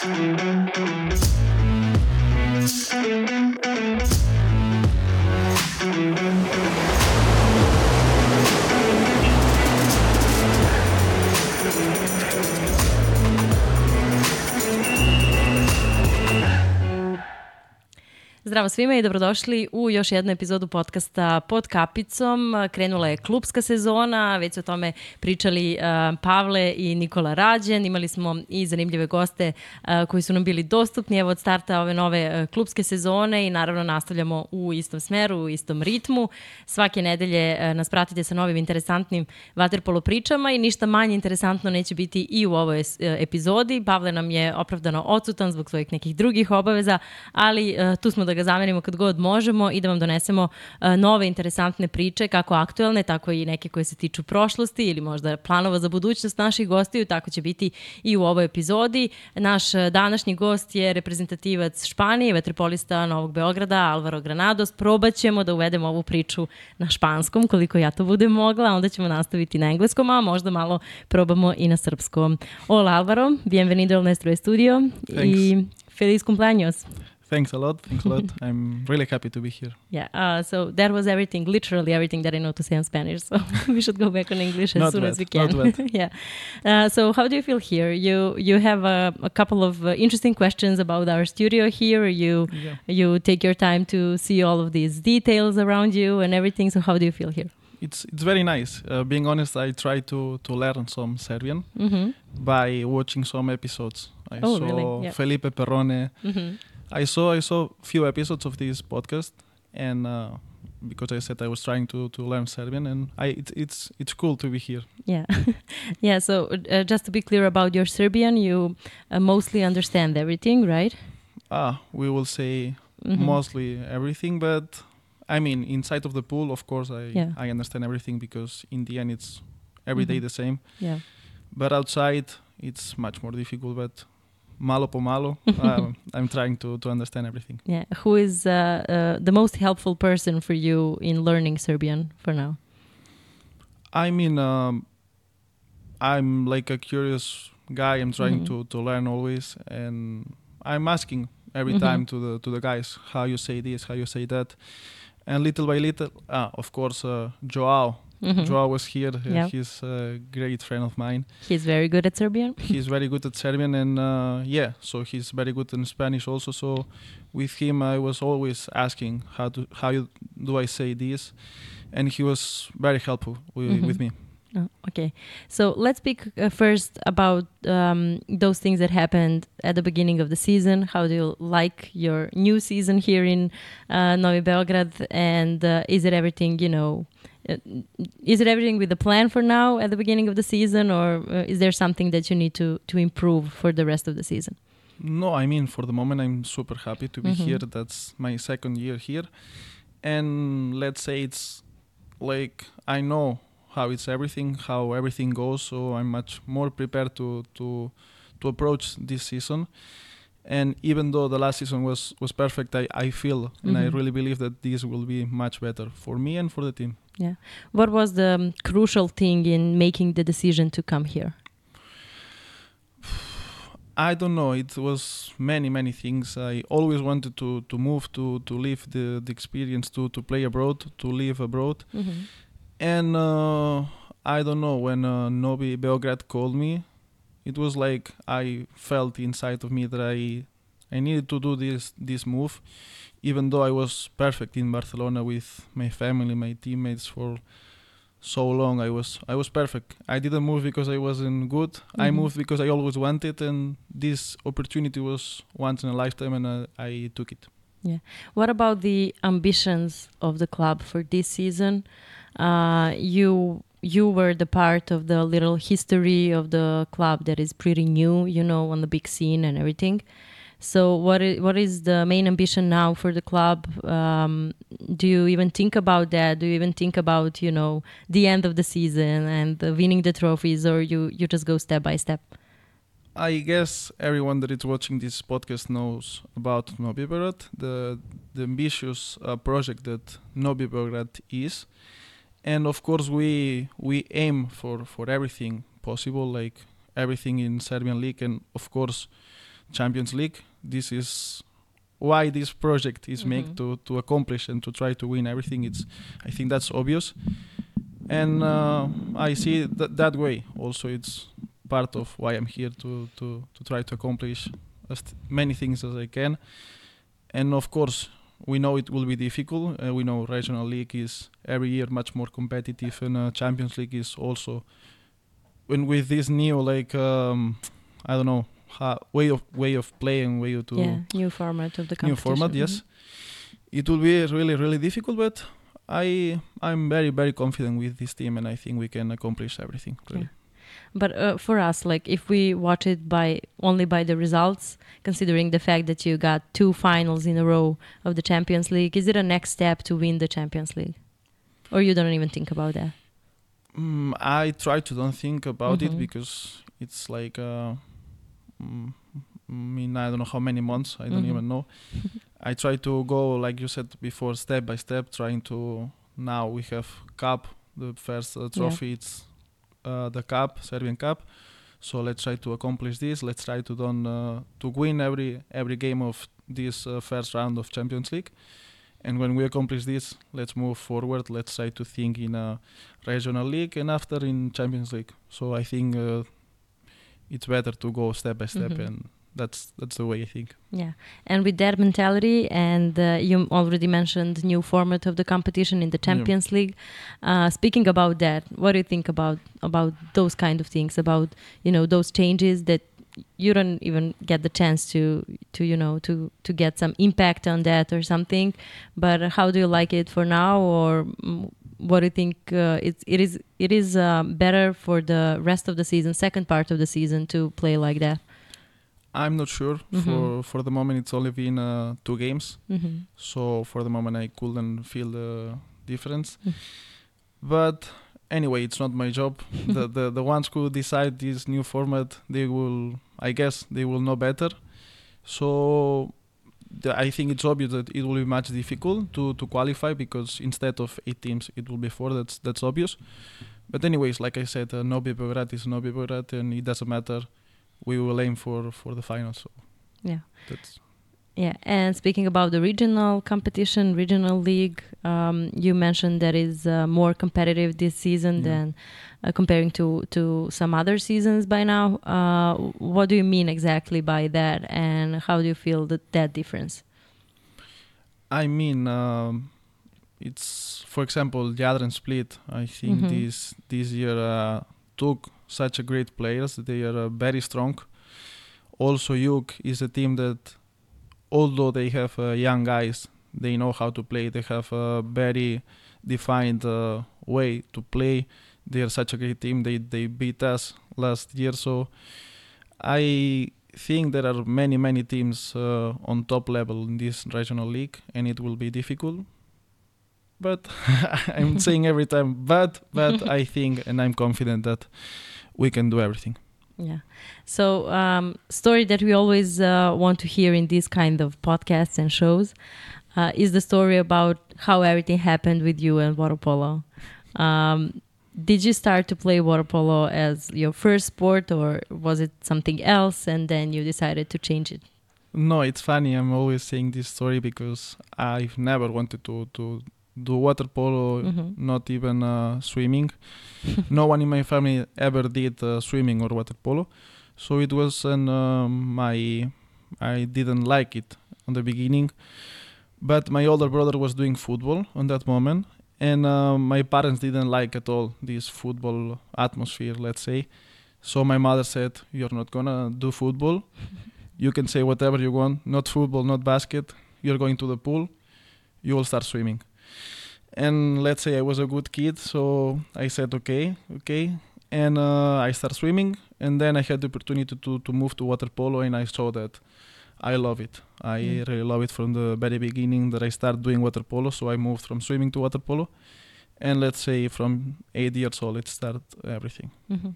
Thank you. Zdravo svima i dobrodošli u još jednu epizodu podcasta Pod kapicom. Krenula je klubska sezona, već o tome pričali uh, Pavle i Nikola Rađen. Imali smo i zanimljive goste uh, koji su nam bili dostupni evo od starta ove nove uh, klubske sezone i naravno nastavljamo u istom smeru, u istom ritmu. Svake nedelje uh, nas pratite sa novim interesantnim vaterpolo pričama i ništa manje interesantno neće biti i u ovoj uh, epizodi. Pavle nam je opravdano odsutan zbog svojih nekih drugih obaveza, ali uh, tu smo da ga zamenimo kad god možemo i da vam donesemo uh, nove interesantne priče, kako aktuelne, tako i neke koje se tiču prošlosti ili možda planova za budućnost naših gostiju, tako će biti i u ovoj epizodi. Naš uh, današnji gost je reprezentativac Španije, vetropolista Novog Beograda, Alvaro Granados. Probat ćemo da uvedemo ovu priču na španskom, koliko ja to budem mogla, onda ćemo nastaviti na engleskom, a možda malo probamo i na srpskom. Hola Alvaro, bienvenido al nuestro estudio Thanks. y feliz cumpleaños. Thanks a lot. Thanks a lot. I'm really happy to be here. Yeah. Uh, so that was everything, literally everything that I know to say in Spanish. So we should go back on English as Not soon bad, as we can. not bad. yeah. Uh, so how do you feel here? You you have a, a couple of uh, interesting questions about our studio here. You Yeah. you take your time to see all of these details around you and everything. So how do you feel here? It's it's very nice. Uh, being honest, I try to to learn some Serbian Mm-hmm. by watching some episodes. I Oh, saw really? Yeah. Felipe Perrone. Mm-hmm. I saw I saw few episodes of this podcast, and uh, because I said I was trying to to learn Serbian, and I it's it's it's cool to be here. Yeah. yeah. So uh, just to be clear about your Serbian, you uh, mostly understand everything, right? Ah, we will say Mhm. mostly everything, but I mean inside of the pool, of course, I Yeah. I understand everything because in the end it's every day Mhm. the same. Yeah. but outside it's much more difficult but malo po malo um, i'm trying to, to understand everything Yeah, who is uh, uh, the most helpful person for you in learning Serbian for now? i mean um, i'm like a curious guy i'm trying Mhm. to, to learn always and i'm asking every Mhm. time to the to the guys how you say this how you say that and little by little ah, of course uh, joao Mhm. joao was here uh, he's a great friend of mine He's very good at Serbian. he's very good at Serbian and uh, yeah, so he's very good in Spanish also. So with him, I was always asking how to how you, do I say this, and he was very helpful with, Mhm. with me. Oh, okay, so let's speak uh, first about um, those things that happened at the beginning of the season. How do you like your new season here in uh, Novi Beograd? And uh, is it everything you know? Is it everything with the plan for now at the beginning of the season, or uh, is there something that you need to to improve for the rest of the season? No, I mean for the moment, I'm super happy to be Mhm. here. That's my second year here, and let's say it's like I know how it's everything, how everything goes. So I'm much more prepared to to to approach this season. And even though the last season was was perfect, I, I feel and I Mhm. really believe that this will be much better for me and for the team. Yeah. What was the um, crucial thing in making the decision to come here? I don't know. It was many many things. I always wanted to to move to to live the the experience to to play abroad, to live abroad. And uh, I don't know when uh, Novi Beograd called me, it was like I felt inside of me that I I needed to do this this move, even though I was perfect in Barcelona with my family, my teammates for so long. I was I was perfect. I didn't move because I wasn't good. I Mhm. moved because I always wanted, and this opportunity was once in a lifetime, and uh, I took it. Yeah. What about the ambitions of the club for this season? Uh, you you were the part of the little history of the club that is pretty new, you know, on the big scene and everything. So, what is, what is the main ambition now for the club? Um, do you even think about that? Do you even think about you know the end of the season and winning the trophies, or you you just go step by step? I guess everyone that is watching this podcast knows about Nobi Beograd, the the ambitious uh, project that Nobi Beograd is, and of course we we aim for for everything possible, like everything in Serbian league, and of course Champions League. This is why this project is made Mhm. to to accomplish and to try to win everything. It's I think that's obvious, and uh, I see it th- that way. Also, it's part of why I'm here to to to try to accomplish as many things as I can, and of course. We know it will be difficult. Uh, we know regional league is every year much more competitive, and uh, Champions League is also. When with this new like um, I don't know how, way of way of playing, way to yeah, new format of the competition. new format yes it will be really really difficult but i i'm very very confident with this team and i think we can accomplish everything really Yeah. But uh, for us, like if we watch it by only by the results, considering the fact that you got two finals in a row of the Champions League, is it a next step to win the Champions League, or you don't even think about that? Mm, i try to don't think about it Mhm. because it's like uh, mm, I mean I don't know how many months I don't Mhm. even know I try to go like you said before step by step trying to now we have cup the first uh, trophy it's uh, the cup Serbian cup. So let's try to accomplish this. Let's try to don uh, to win every every game of this uh, first round of Champions League. And when we accomplish this let's move forward. Let's try to think in a regional league and after in Champions League. So I think uh, it's better to go step by step Mhm. and that's that's the way I think Yeah, and with that mentality, and uh, you already mentioned new format of the competition in the Champions League. Uh, speaking about that, what do you think about about those kind of things? About you know those changes that you don't even get the chance to to you know to to get some impact on that or something. But how do you like it for now, or mm, what do you think? Uh, it's it is it is uh, better for the rest of the season, second part of the season, to play like that. I'm not sure. Mhm. for for the moment it's only been uh, two games. Hmm so for the moment I couldn't feel the difference. Mm. but anyway it's not my job. The, the the ones who decide this new format they will I guess they will know better. So the, I think it's obvious that it will be much difficult to to qualify because instead of eight teams it will be four. That's that's obvious. But anyways like I said uh, Novi Beograd is Novi Beograd and it doesn't matter we will aim for for the final so Yeah. that's Yeah, and speaking about the regional competition, regional league, um, you mentioned that is uh, more competitive this season Yeah. than uh, comparing to to some other seasons by now. Uh, what do you mean exactly by that, and how do you feel that that difference? I mean, um, it's for example, the Jadran Split. I think Mhm. this this year uh, took such a great players. They are uh, very strong. Also, Jug is a team that, although they have uh, young guys, they know how to play. They have a very defined uh, way to play. They are such a great team. They they beat us last year, so I think there are many many teams uh, on top level in this regional league, and it will be difficult. But I'm saying every time, but but I think and I'm confident that we can do everything. Yeah. So, um, story that we always uh, want to hear in these kind of podcasts and shows uh, is the story about how everything happened with you and water polo. Um, did you start to play water polo as your first sport, or was it something else, and then you decided to change it? No, it's funny. I'm always saying this story because I've never wanted to to do water polo, Mhm. not even uh, swimming. no one in my family ever did uh, swimming or water polo, so it was an um, my I didn't like it on the beginning. But my older brother was doing football on that moment, and uh, my parents didn't like at all this football atmosphere, let's say. So my mother said, "You're not gonna do football. You can say whatever you want. Not football, not basket. You're going to the pool. You will start swimming." And let's say I was a good kid, so I said, "Okay, okay." And uh, I started swimming, and then I had the opportunity to to move to water polo, and I saw that I love it. I Mm. really love it from the very beginning that I started doing water polo. So I moved from swimming to water polo, and let's say from eight years old, it started everything. Mhm.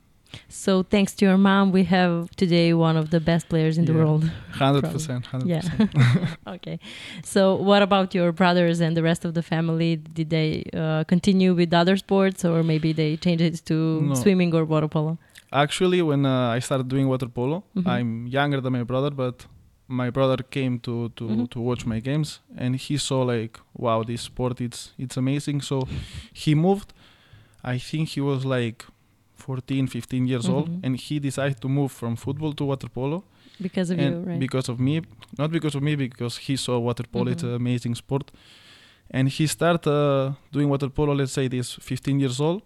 So, thanks to your mom, we have today one of the best players in the world. Hundred percent, hundred Yeah. percent. okay. So, what about your brothers and the rest of the family? Did they uh, continue with other sports, or maybe they changed it to No. swimming or water polo? Actually, when uh, I started doing water polo, Mhm. I'm younger than my brother, but my brother came to to, Mhm. to watch my games and he saw like wow this sport it's it's amazing so he moved i think he was like 14 15 years Mhm. old and he decided to move from football to water polo Because of and you, right? because of me not because of me because he saw water polo it's Mhm. an amazing sport and he started uh, doing water polo let's say this 15 years old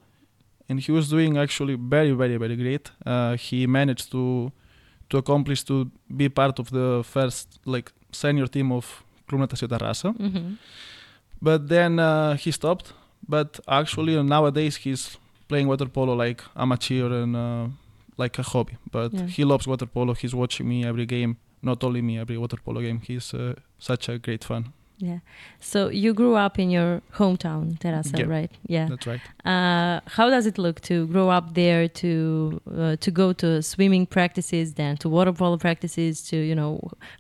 and he was doing actually very very very great uh, he managed to to accomplish to be part of the first like senior team of Club Natació Terrassa Mhm. but then uh, he stopped but actually nowadays he's playing water polo like amateur and uh, like a hobby but Yeah. he loves water polo he's watching me every game not only me every water polo game he's uh, such a great fan Yeah. So you grew up in your hometown, Terrassa, Yeah. right? Yeah. that's right Uh, how does it look to grow up there, to uh, to go to swimming practices, then to water polo practices? To you know,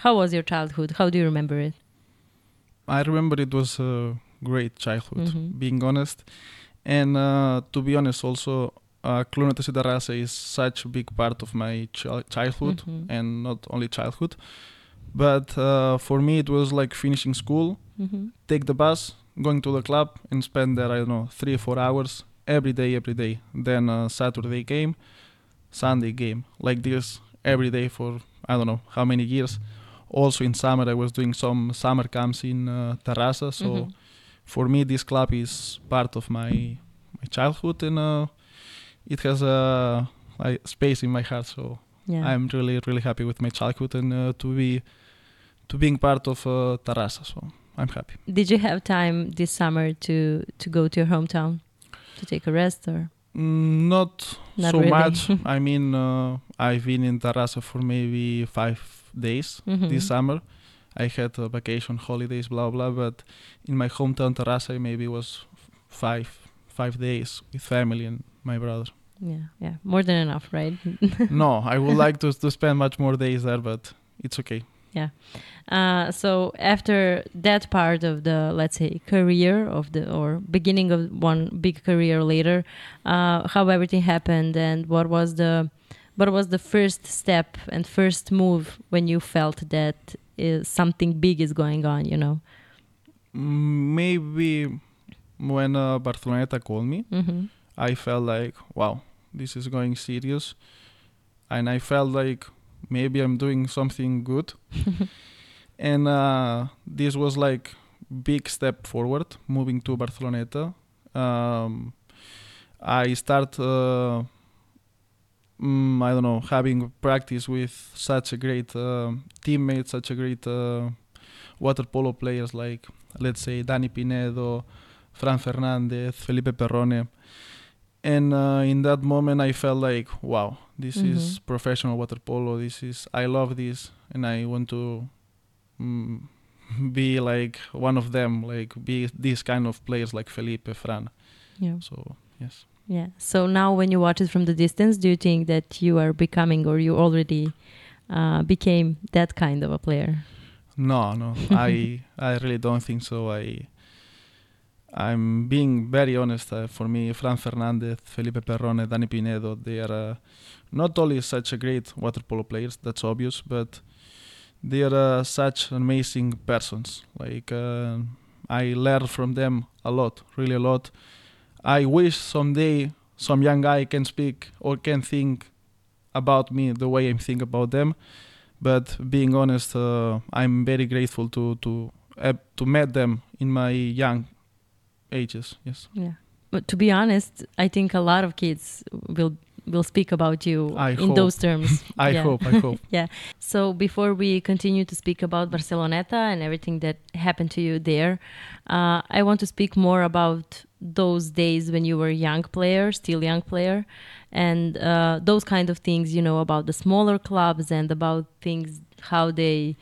how was your childhood? How do you remember it? i remember it was a great childhood Mhm. being honest and uh, to be honest also uh, Club Natació Terrassa is such a big part of my chi- childhood Mhm. and not only childhood but uh, for me it was like finishing school Mhm. take the bus, going to the club, and spend there, I don't know, three or four hours every day, every day. Then uh, Saturday game, Sunday game, like this every day for I don't know how many years. Also in summer, I was doing some summer camps in uh, Terrassa. So Mhm. For me, this club is part of my my childhood, and uh, it has a like, space in my heart. So Yeah. I'm really really happy with my childhood and uh, to be to being part of uh, Terrassa. So I'm happy. Did you have time this summer to to go to your hometown to take a rest or? Mm, not, Not so really. much. I mean, uh, I've been in Terrassa for maybe five days Mhm. this summer. I had vacation, holidays, blah blah. But in my hometown, Terrassa, maybe was five five days with family and my brother. Yeah, yeah, more than enough, right? no, I would like to to spend much more days there, but it's okay. Yeah. Uh, so after that part of the let's say career of the or beginning of one big career later, uh, how everything happened and what was the what was the first step and first move when you felt that is something big is going on, you know? Maybe when uh, Barceloneta called me, hmm I felt like, wow, this is going serious. And I felt like maybe I'm doing something good. and uh, this was like big step forward, moving to Barceloneta. Um, I start, uh, mm, I don't know, having practice with such a great uh, teammates, such a great uh, water polo players like, let's say, Dani Pinedo, Fran Fernandez, Felipe Perrone. And uh, in that moment, I felt like, wow, this is Mhm. professional water polo. This is, I love this, and I want to mm, be like one of them, like be these kind of players like Felipe, Fran. Yeah. So, yes. Yeah. So now, when you watch it from the distance, do you think that you are becoming, or you already uh, became that kind of a player? No, no, I I really don't think so. I I'm being very honest. Uh, for me, Fran Fernandez, Felipe Perrone, Dani Pinedo, they are uh, not only such a great water polo players. That's obvious, but they are uh, such amazing persons. Like uh, I learn from them a lot, really a lot. I wish someday some young guy can speak or can think about me the way I think about them but being honest, uh, I'm very grateful to to uh, to meet them in my young ages. Yes, Yeah. But to be honest, I think a lot of kids will will speak about you I in hope. those terms. I Yeah. hope. I hope. yeah. So before we continue to speak about Barceloneta and everything that happened to you there, uh, I want to speak more about those days when you were young player, still young player, and uh, those kind of things. You know about the smaller clubs and about things how they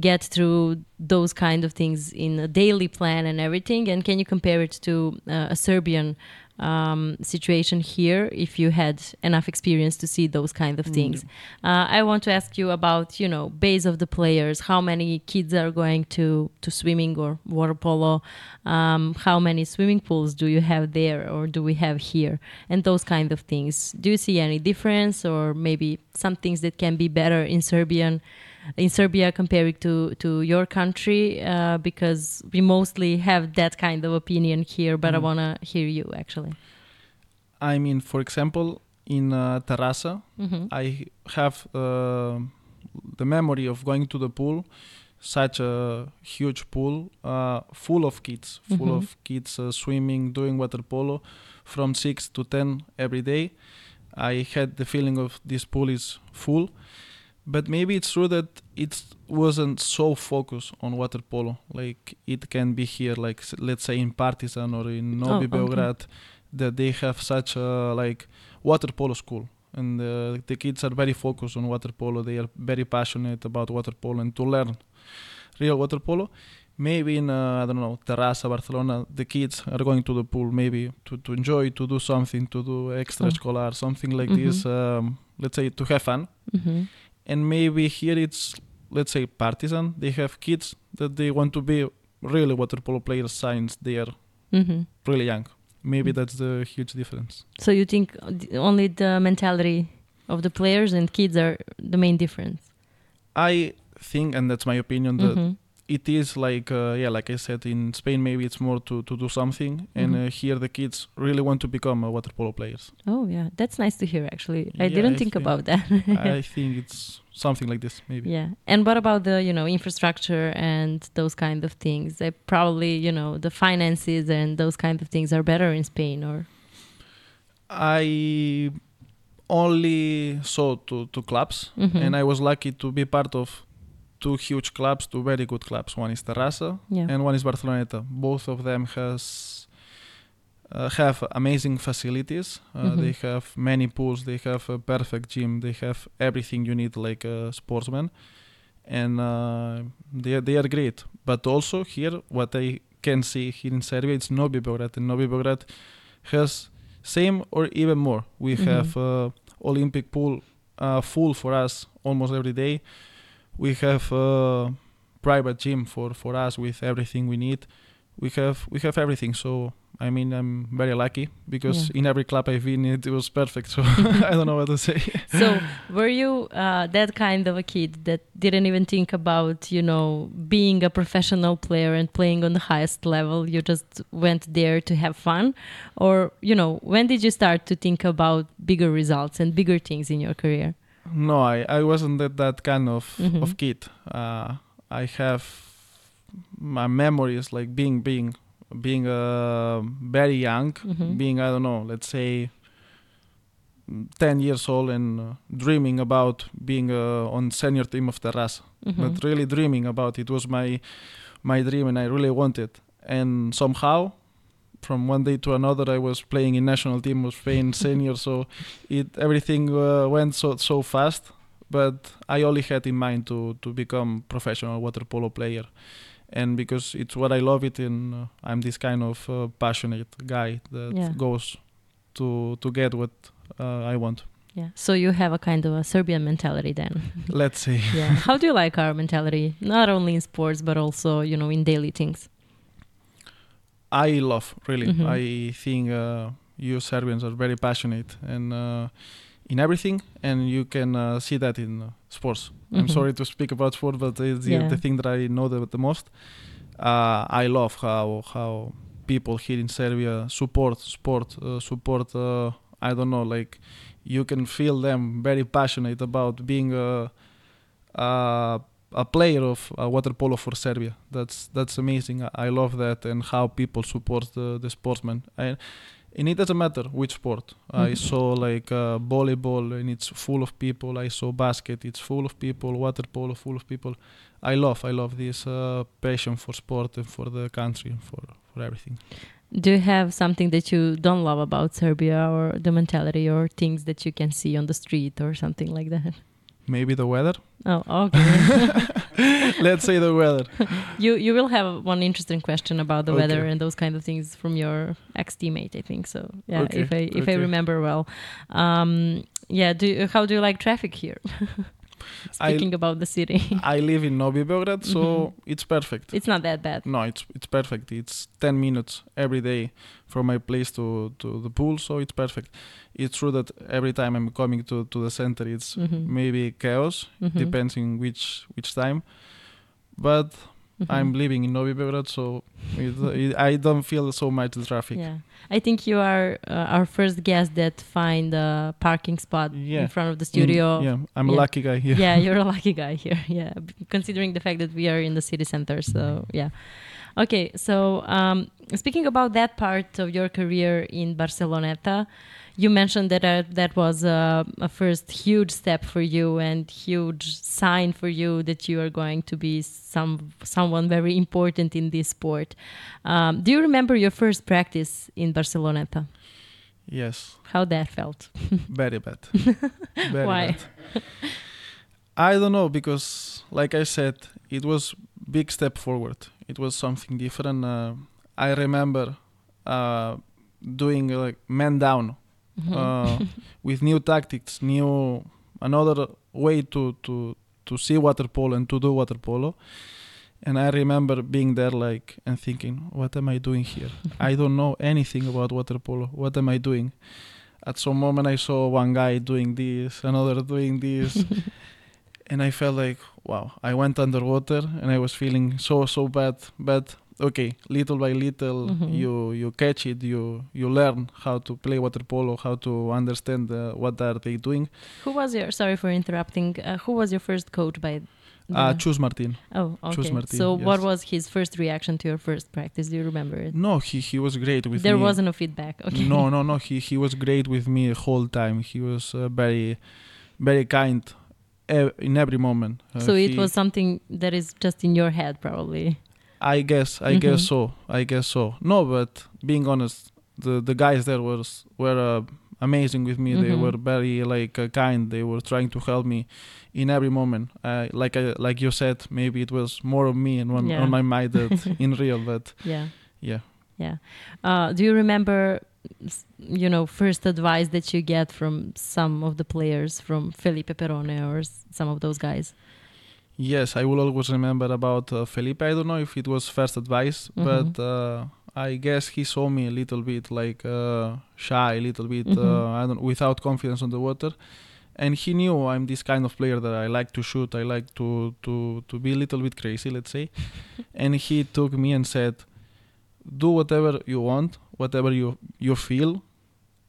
get through those kind of things in a daily plan and everything. And can you compare it to uh, a Serbian? Um, situation here if you had enough experience to see those kind of Mm, things uh, I want to ask you about you know base of the players. How many kids are going to to swimming or water polo? Um, how many swimming pools do you have there or do we have here? And those kind of things. Do you see any difference or maybe some things that can be better in Serbian in Serbia comparing to to your country uh, because we mostly have that kind of opinion here. But I Mm. want to hear you actually. I mean, for example, in uh, Terrassa, hmm I have uh, the memory of going to the pool, such a huge pool, uh, full of kids, full Mhm. of kids uh, swimming, doing water polo, from six to ten every day. I had the feeling of this pool is full, but maybe it's true that it wasn't so focused on water polo. Like it can be here, like let's say in Partizan or in Novi okay. Beograd, that they have such a like water polo school. And uh, the kids are very focused on water polo. They are very passionate about water polo and to learn real water polo. Maybe in uh, i don't know terrassa barcelona the kids are going to the pool maybe to, to enjoy to do something to do extracurricular something like this um, let's say to have fun. Hmm and maybe here it's let's say Partizan they have kids that they want to be really water polo players since they are hmm really young maybe Mm. that's the huge difference So you think only the mentality of the players and kids are the main difference? I think, and that's my opinion, that Mhm. It is like, uh, yeah, like I said, in Spain maybe it's more to, to do something, and Mhm. uh, here the kids really want to become uh, water polo players. Oh yeah, that's nice to hear. Actually, I Yeah, didn't I think think- about that. I think it's something like this, maybe. yeah, and what about the you know infrastructure and those kind of things? They probably you know the finances and those kind of things are better in Spain, or I only saw two, two clubs, Mhm. and I was lucky to be part of two huge clubs, two very good clubs. One is Terrassa, yeah, and one is Barceloneta. Both of them has uh, have amazing facilities. Uh, Mhm. They have many pools. They have a perfect gym. They have everything you need like a sportsman, and uh, they are- they are great. But also here, what I can see here in Serbia, it's Novi Beograd, and Novi Beograd has same or even more. We Mhm. have uh, Olympic pool uh, full for us almost every day. We have uh, private gym for for us with everything we need. We have we have everything. So I mean, I'm very lucky because Yeah. in every club I've been, it was perfect. So I don't know what to say. So, were you uh, that kind of a kid that didn't even think about, you know, being a professional player and playing on the highest level? You just went there to have fun? Or, you know, when did you start to think about bigger results and bigger things in your career? No, I, I wasn't that, that kind of, Mhm. of kid. Uh, I have my memories like being being being uh, very young, Mhm. being I don't know, let's say mm, ten years old and uh, dreaming about being uh, on senior team of Terrassa. Mhm. But really dreaming about it was my my dream and I really wanted. And somehow from one day to another I was playing in national team was playing senior so it everything uh, went so so fast but I only had in mind to to become professional water polo player and because it's what I love it and uh, I'm this kind of uh, passionate guy that Yeah. goes to to get what uh, I want Yeah. So, you have a kind of a Serbian mentality then. let's see. yeah. How do you like our mentality? Not only in sports, but also, you know, in daily things. I love really. Mhm. I think uh, you Serbians are very passionate and uh, in everything, and you can uh, see that in uh, sports. I'm Mhm. sorry to speak about sport, but it's the, Yeah. the thing that I know the, the most. Uh, I love how how people here in Serbia support sport, uh, support. Uh, I don't know, like you can feel them very passionate about being a. a a player of uh, water polo for Serbia. That's that's amazing. I, I love that and how people support the, the sportsmen. I, and it doesn't matter which sport. I Mhm. saw like uh, volleyball and it's full of people. I saw basket. It's full of people. Water polo full of people. I love I love this uh, passion for sport and for the country and for for everything. Do you have something that you don't love about Serbia or the mentality or things that you can see on the street or something like that? Maybe the weather. Oh, okay. Let's say the weather. you you will have one interesting question about the weather and those kind of things from your ex teammate, I think. So yeah, Okay, if I if I remember well. Um, yeah. Do you, how do you like traffic here? I- Speaking about the city, I live in Novi Beograd, so Mhm. it's perfect. it's not that bad. no, it's it's perfect. It's ten minutes every day from my place to to the pool, so it's perfect. It's true that every time I'm coming to to the center, it's Mhm. maybe chaos, Mhm. depends in which which time. But Mhm. I'm living in Novi Beograd, so it, it, I don't feel so much the traffic. Yeah, I think you are uh, our first guest that find a parking spot Yeah. in front of the studio. yeah, I'm a lucky guy here. yeah, you're a lucky guy here. Yeah, considering the fact that we are in the city center. So yeah. Okay, so um, speaking about that part of your career in Barceloneta, you mentioned that uh, that was uh, a first huge step for you and huge sign for you that you are going to be some someone very important in this sport. Um, do you remember your first practice in Barceloneta? Yes, How that felt? very bad. Very Why? bad. I don't know because, like I said, it was big step forward. It was something different. Uh, I remember uh, doing like man down Mhm. uh, with new tactics, new another way to to to see water polo and to do water polo. And I remember being there like and thinking, what am I doing here? I don't know anything about water polo. What am I doing? At some moment I saw one guy doing this, another doing this, and I felt like, wow, I went underwater and I was feeling so so bad. But okay, little by little Mhm. you you catch it, you you learn how to play water polo, how to understand uh, what are they doing. Who was your? Sorry for interrupting. Uh, who was your first coach by? Uh, the- Chus Martin. Oh, okay. Chus Martin, so, what was his first reaction to your first practice? Do you remember it? No, he he was great with there me. There wasn't a feedback. Okay. No, no, no. He he was great with me the whole time. He was uh, very, very kind uh, in every moment. Uh, So it was something that is just in your head, probably. I guess. I guess Mhm. so. I guess so. No, but being honest, the the guys there was were uh, amazing with me. They Mhm. were very like uh, kind. They were trying to help me in every moment. Uh, like I, like you said, maybe it was more of me and on, Yeah. on my mind than in real. But Yeah. yeah. Yeah. Uh, do you remember, you know, first advice that you get from some of the players, from Felipe Perrone or s- some of those guys? Yes, I will always remember about uh, Felipe. I don't know if it was first advice, Mhm. but uh, I guess he saw me a little bit like uh, shy, a little bit Mhm. uh, I don't without confidence on the water, and he knew I'm this kind of player that I like to shoot. I like to to to be a little bit crazy, let's say, and he took me and said, "Do whatever you want, whatever you you feel,"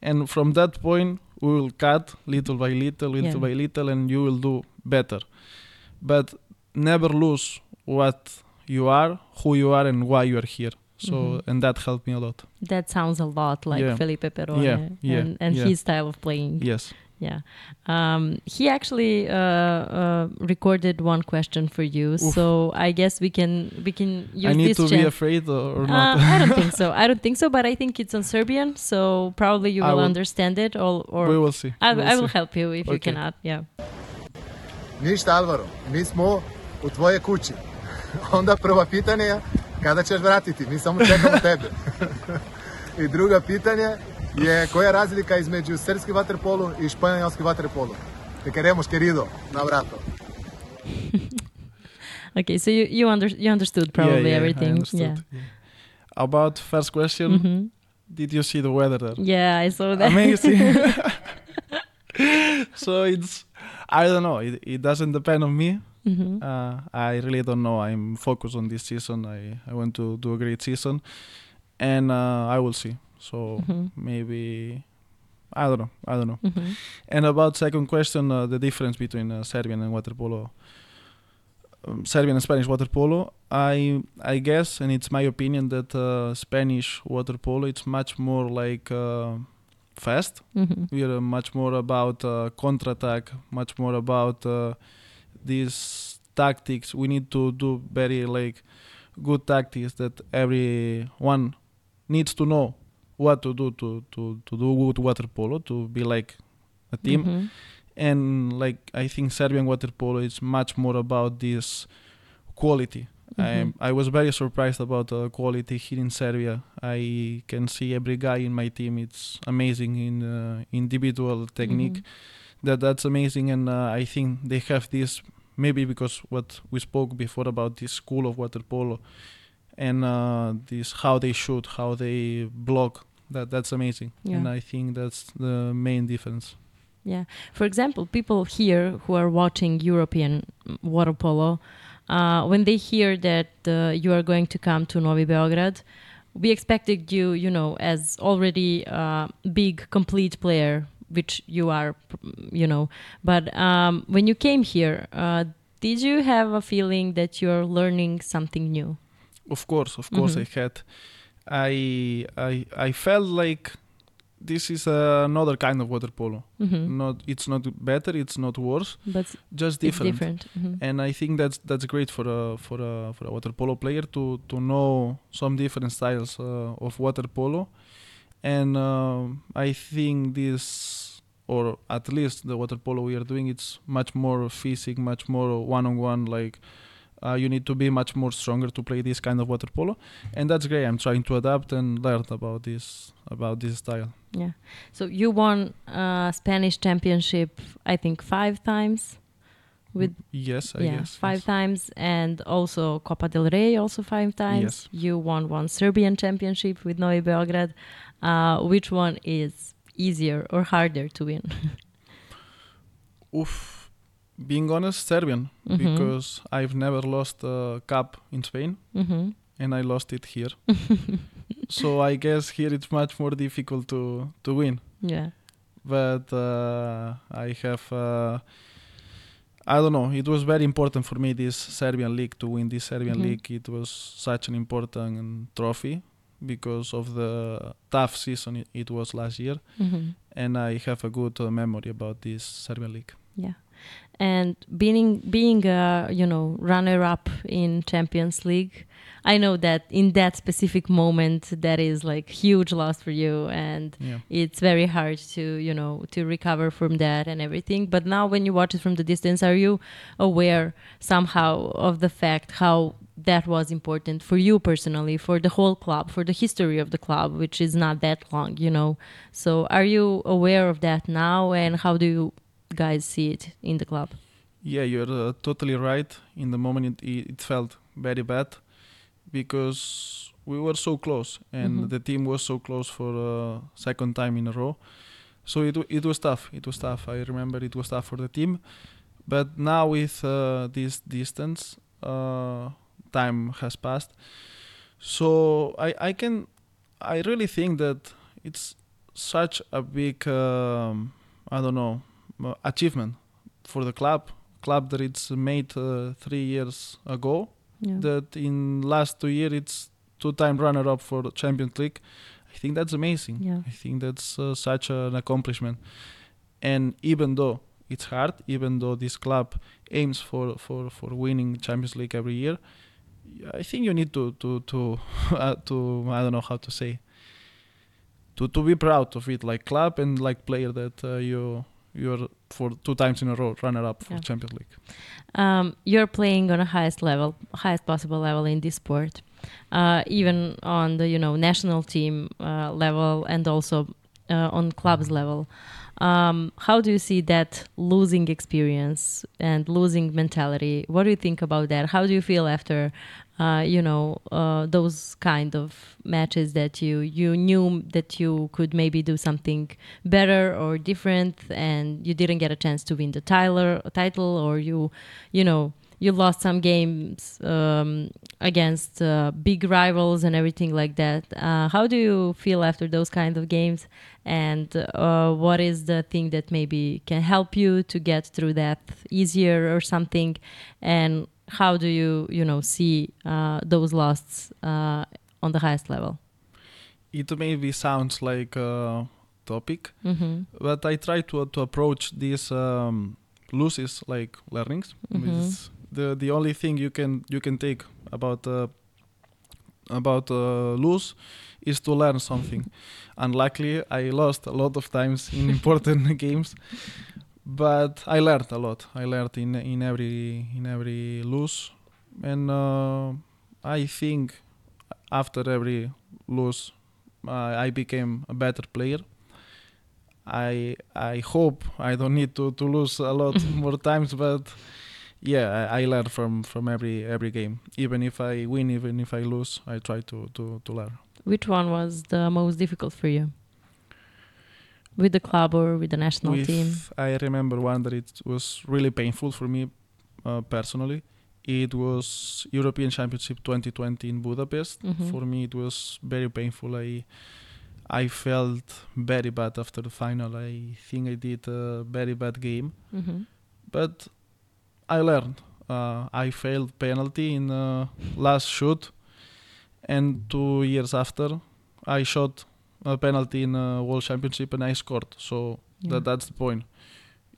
and from that point we will cut little by little, little Yeah. by little, and you will do better. But never lose what you are, who you are, and why you are here. So, Mhm. and that helped me a lot. That sounds a lot like Yeah. Felipe Perrone Yeah, yeah, and, and yeah. his style of playing. Yes. Yeah. Um, he actually uh, uh, recorded one question for you, Oof. so I guess we can we can use I need this to be afraid or, or Uh, not. I don't think so. I don't think so, but I think it's on Serbian, so probably you will will- understand it. Or, or we will see. I, We'll I will see. help you if you cannot. Yeah. Ništa Alvaro, mi smo u tvoje kući. Onda prvo pitanje je kada ćeš vratiti, mi samo čekamo tebe. I drugo pitanje je koja je razlika između srpski vaterpolu i španjolski vaterpolu. Te queremos querido, na vrato. Okay, so you you, under, you understood probably yeah, yeah, everything. understood, Yeah. yeah. About first question, Mhm. did you see the weather there? Yeah, I saw that. Amazing. so it's, I don't know. It, it doesn't depend on me. Mhm. Uh, I really don't know. I'm focused on this season. I, I want to do a great season, and uh, I will see. So Mhm. maybe I don't know. I don't know. Mhm. And about second question, uh, the difference between uh, Serbian and water polo, um, Serbian and Spanish water polo. I I guess, and it's my opinion that uh, Spanish water polo it's much more like uh, fast. Mhm. We are much more about uh, attack, much more about uh, these tactics. We need to do very like good tactics that everyone needs to know what to do to to to do good water polo to be like a team Mhm. and like I think Serbian water polo is much more about this quality. Mhm. I I was very surprised about the quality here in Serbia. I can see every guy in my team. It's amazing in uh, individual technique. Mhm. That that's amazing, and uh, I think they have this maybe because what we spoke before about this school of water polo, and uh, this how they shoot, how they block. That that's amazing, Yeah. and I think that's the main difference. Yeah. For example, people here who are watching European mm, water polo, uh, when they hear that uh, you are going to come to Novi Beograd, we expected you, you know, as already uh, big, complete player, which you are, you know. But um, when you came here, uh, did you have a feeling that you're learning something new? Of course, of course, Mhm. I had. I I I felt like this is another kind of water polo. hmm Not it's not better, it's not worse, But just different. different. Mhm. And I think that's that's great for a for a for a water polo player to to know some different styles uh, of water polo. And um I think this, or at least the water polo we are doing, it's much more physic, much more one on one. Like uh, you need to be much more stronger to play this kind of water polo, and that's great. I'm trying to adapt and learn about this about this style. Yeah. So you won uh, Spanish championship, I think, five times. With yes, I yeah, guess five yes. times, and also Copa del Rey, also five times. Yes. You won one Serbian championship with Novi Beograd. Uh, which one is easier or harder to win? Oof, being honest, Serbian Mhm. because I've never lost a cup in Spain hmm and I lost it here. so I guess here it's much more difficult to to win. Yeah. But uh, I have. Uh, I don't know. It was very important for me this Serbian league to win this Serbian Mhm. league. It was such an important trophy because of the tough season it, was last year, hmm and I have a good uh, memory about this Serbian league. Yeah. And being being a you know runner up in Champions League, I know that in that specific moment that is like huge loss for you. And Yeah. it's very hard to you know to recover from that and everything. But now when you watch it from the distance are you aware somehow of the fact how that was important for you personally for the whole club for the history of the club which is not that long you know? So are you aware of that now? And how do you guys see it in the club Yeah, you're uh, totally right. In the moment, it, it felt very bad because we were so close and Mhm. the team was so close for a second time in a row. So it it was tough. It was tough. I remember it was tough for the team, but now with uh, this distance, uh, time has passed. So I I can I really think that it's such a big um, I don't know uh, achievement for the club club that it's made uh, three years ago yeah that in last two years it's two-time runner-up for the Champions League. I think that's amazing. yeah I think that's uh, such an accomplishment. And even though it's hard, even though this club aims for for for winning Champions League every year, I think you need to to to uh, to I don't know how to say to to be proud of it, like club and like player that uh, you you're for two times in a row runner-up for Yeah. Champions League. um, you're playing on a highest level, highest possible level in this sport, uh, even on the you know national team uh, level and also uh, on clubs level. Um, how do you see that losing experience and losing mentality? What do you think about that? How do you feel after, uh, you know, uh, those kind of matches that you you knew that you could maybe do something better or different, and you didn't get a chance to win the Tyler title, or you, you know, you lost some games um, against uh, big rivals and everything like that. Uh, how do you feel after those kind of games? And uh, what is the thing that maybe can help you to get through that easier or something? And how do you, you know, see uh, those losses uh, on the highest level? It maybe sounds like a topic, Mm-hmm. but I try to to approach these um, losses like learnings. Mhm. It's the the only thing you can you can take about uh, about uh, lose is to learn something. Unluckily, I lost a lot of times in important games, but I learned a lot. I learned in in every in every lose, and uh, I think after every lose, uh, I became a better player. I I hope I don't need to, to lose a lot more times, but yeah, I, I learn from from every every game. Even if I win, even if I lose, I try to to to learn. Which one was the most difficult for you? With the club or with the national With- team? I remember one that it was really painful for me uh, personally. It was European Championship 2020 in Budapest. Mhm. For me, it was very painful. I I felt very bad after the final. I think I did a very bad game, Mhm. but I learned. Uh, I failed penalty in uh, last shoot, and two years after, I shot a penalty in a World Championship and I scored. So Yeah. that that's the point.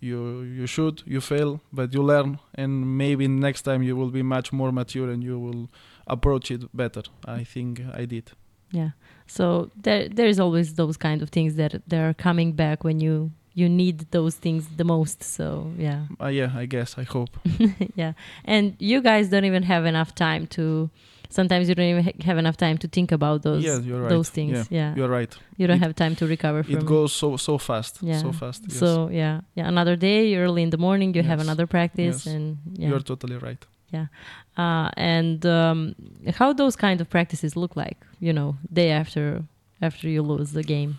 You you shoot, you fail, but you learn, and maybe next time you will be much more mature and you will approach it better. I think I did. Yeah. So there there is always those kind of things that that are coming back when you you need those things the most. So yeah. Uh, yeah, I guess. I hope. yeah. And you guys don't even have enough time to sometimes you don't even ha- have enough time to think about those yeah, you're right. those things. Yeah, Yeah. you're right. you don't it- have time to recover from It goes so so fast. Yeah. So fast. Yes. So yeah, yeah. Another day, early in the morning, you have another practice, Yes. and yeah. you're totally right. uh, and um, how those kind of practices look like, you know, day after after you lose the game.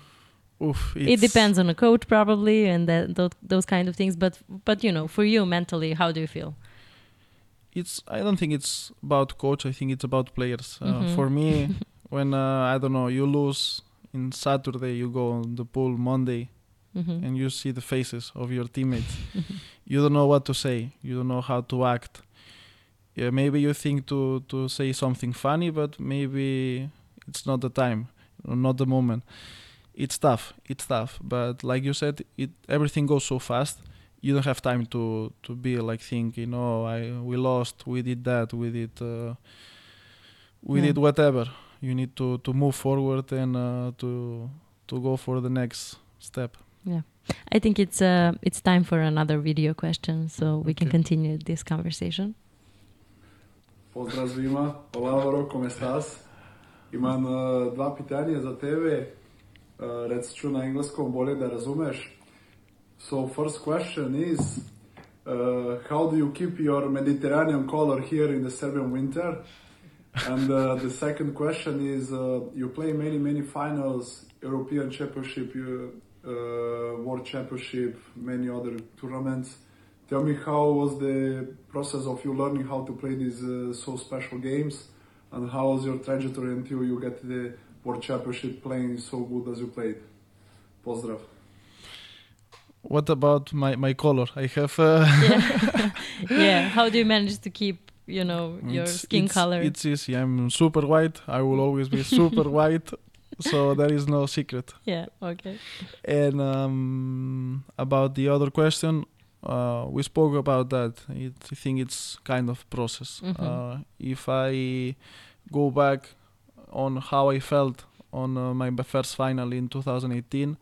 Oof, It depends on the coach probably, and that those, those kind of things. But but you know, for you mentally, how do you feel? It's. I don't think it's about coach. I think it's about players. Uh, Mhm. For me, when uh, I don't know, you lose in Saturday, you go on the pool Monday, hmm and you see the faces of your teammates. you don't know what to say. You don't know how to act. Yeah, maybe you think to to say something funny, but maybe it's not the time, not the moment. It's tough. It's tough. But like you said, it everything goes so fast. You don't have time to to be like thinking, oh, I we lost, we did that, we did, uh, we Yeah. did whatever. You need to to move forward and uh, to to go for the next step. Yeah i think it's uh, it's time for another video question, so we can continue this conversation. Pozdrav svima, hola Alvaro, como estás? Imam uh, dva pitanja za tebe, uh, reći ću na engleskom bolje da razumeš. So first question is, uh, how do you keep your Mediterranean color here in the Serbian winter? And uh, the second question is, uh, you play many, many finals, European Championship, uh, World Championship, many other tournaments. Tell me how was the process of you learning how to play these uh, so special games, and how was your trajectory until you get the World Championship playing so good as you played? Pozdrav. What about my my color? I have. Uh, Yeah. yeah. How do you manage to keep, you know, your It's- skin it's, color? It's easy. I'm super white. I will always be super white. So there is no secret. yeah. Okay. And um, about the other question, uh, we spoke about that. It, I think it's kind of process. Mhm. Uh, if I go back on how I felt on uh, my first final in 2018,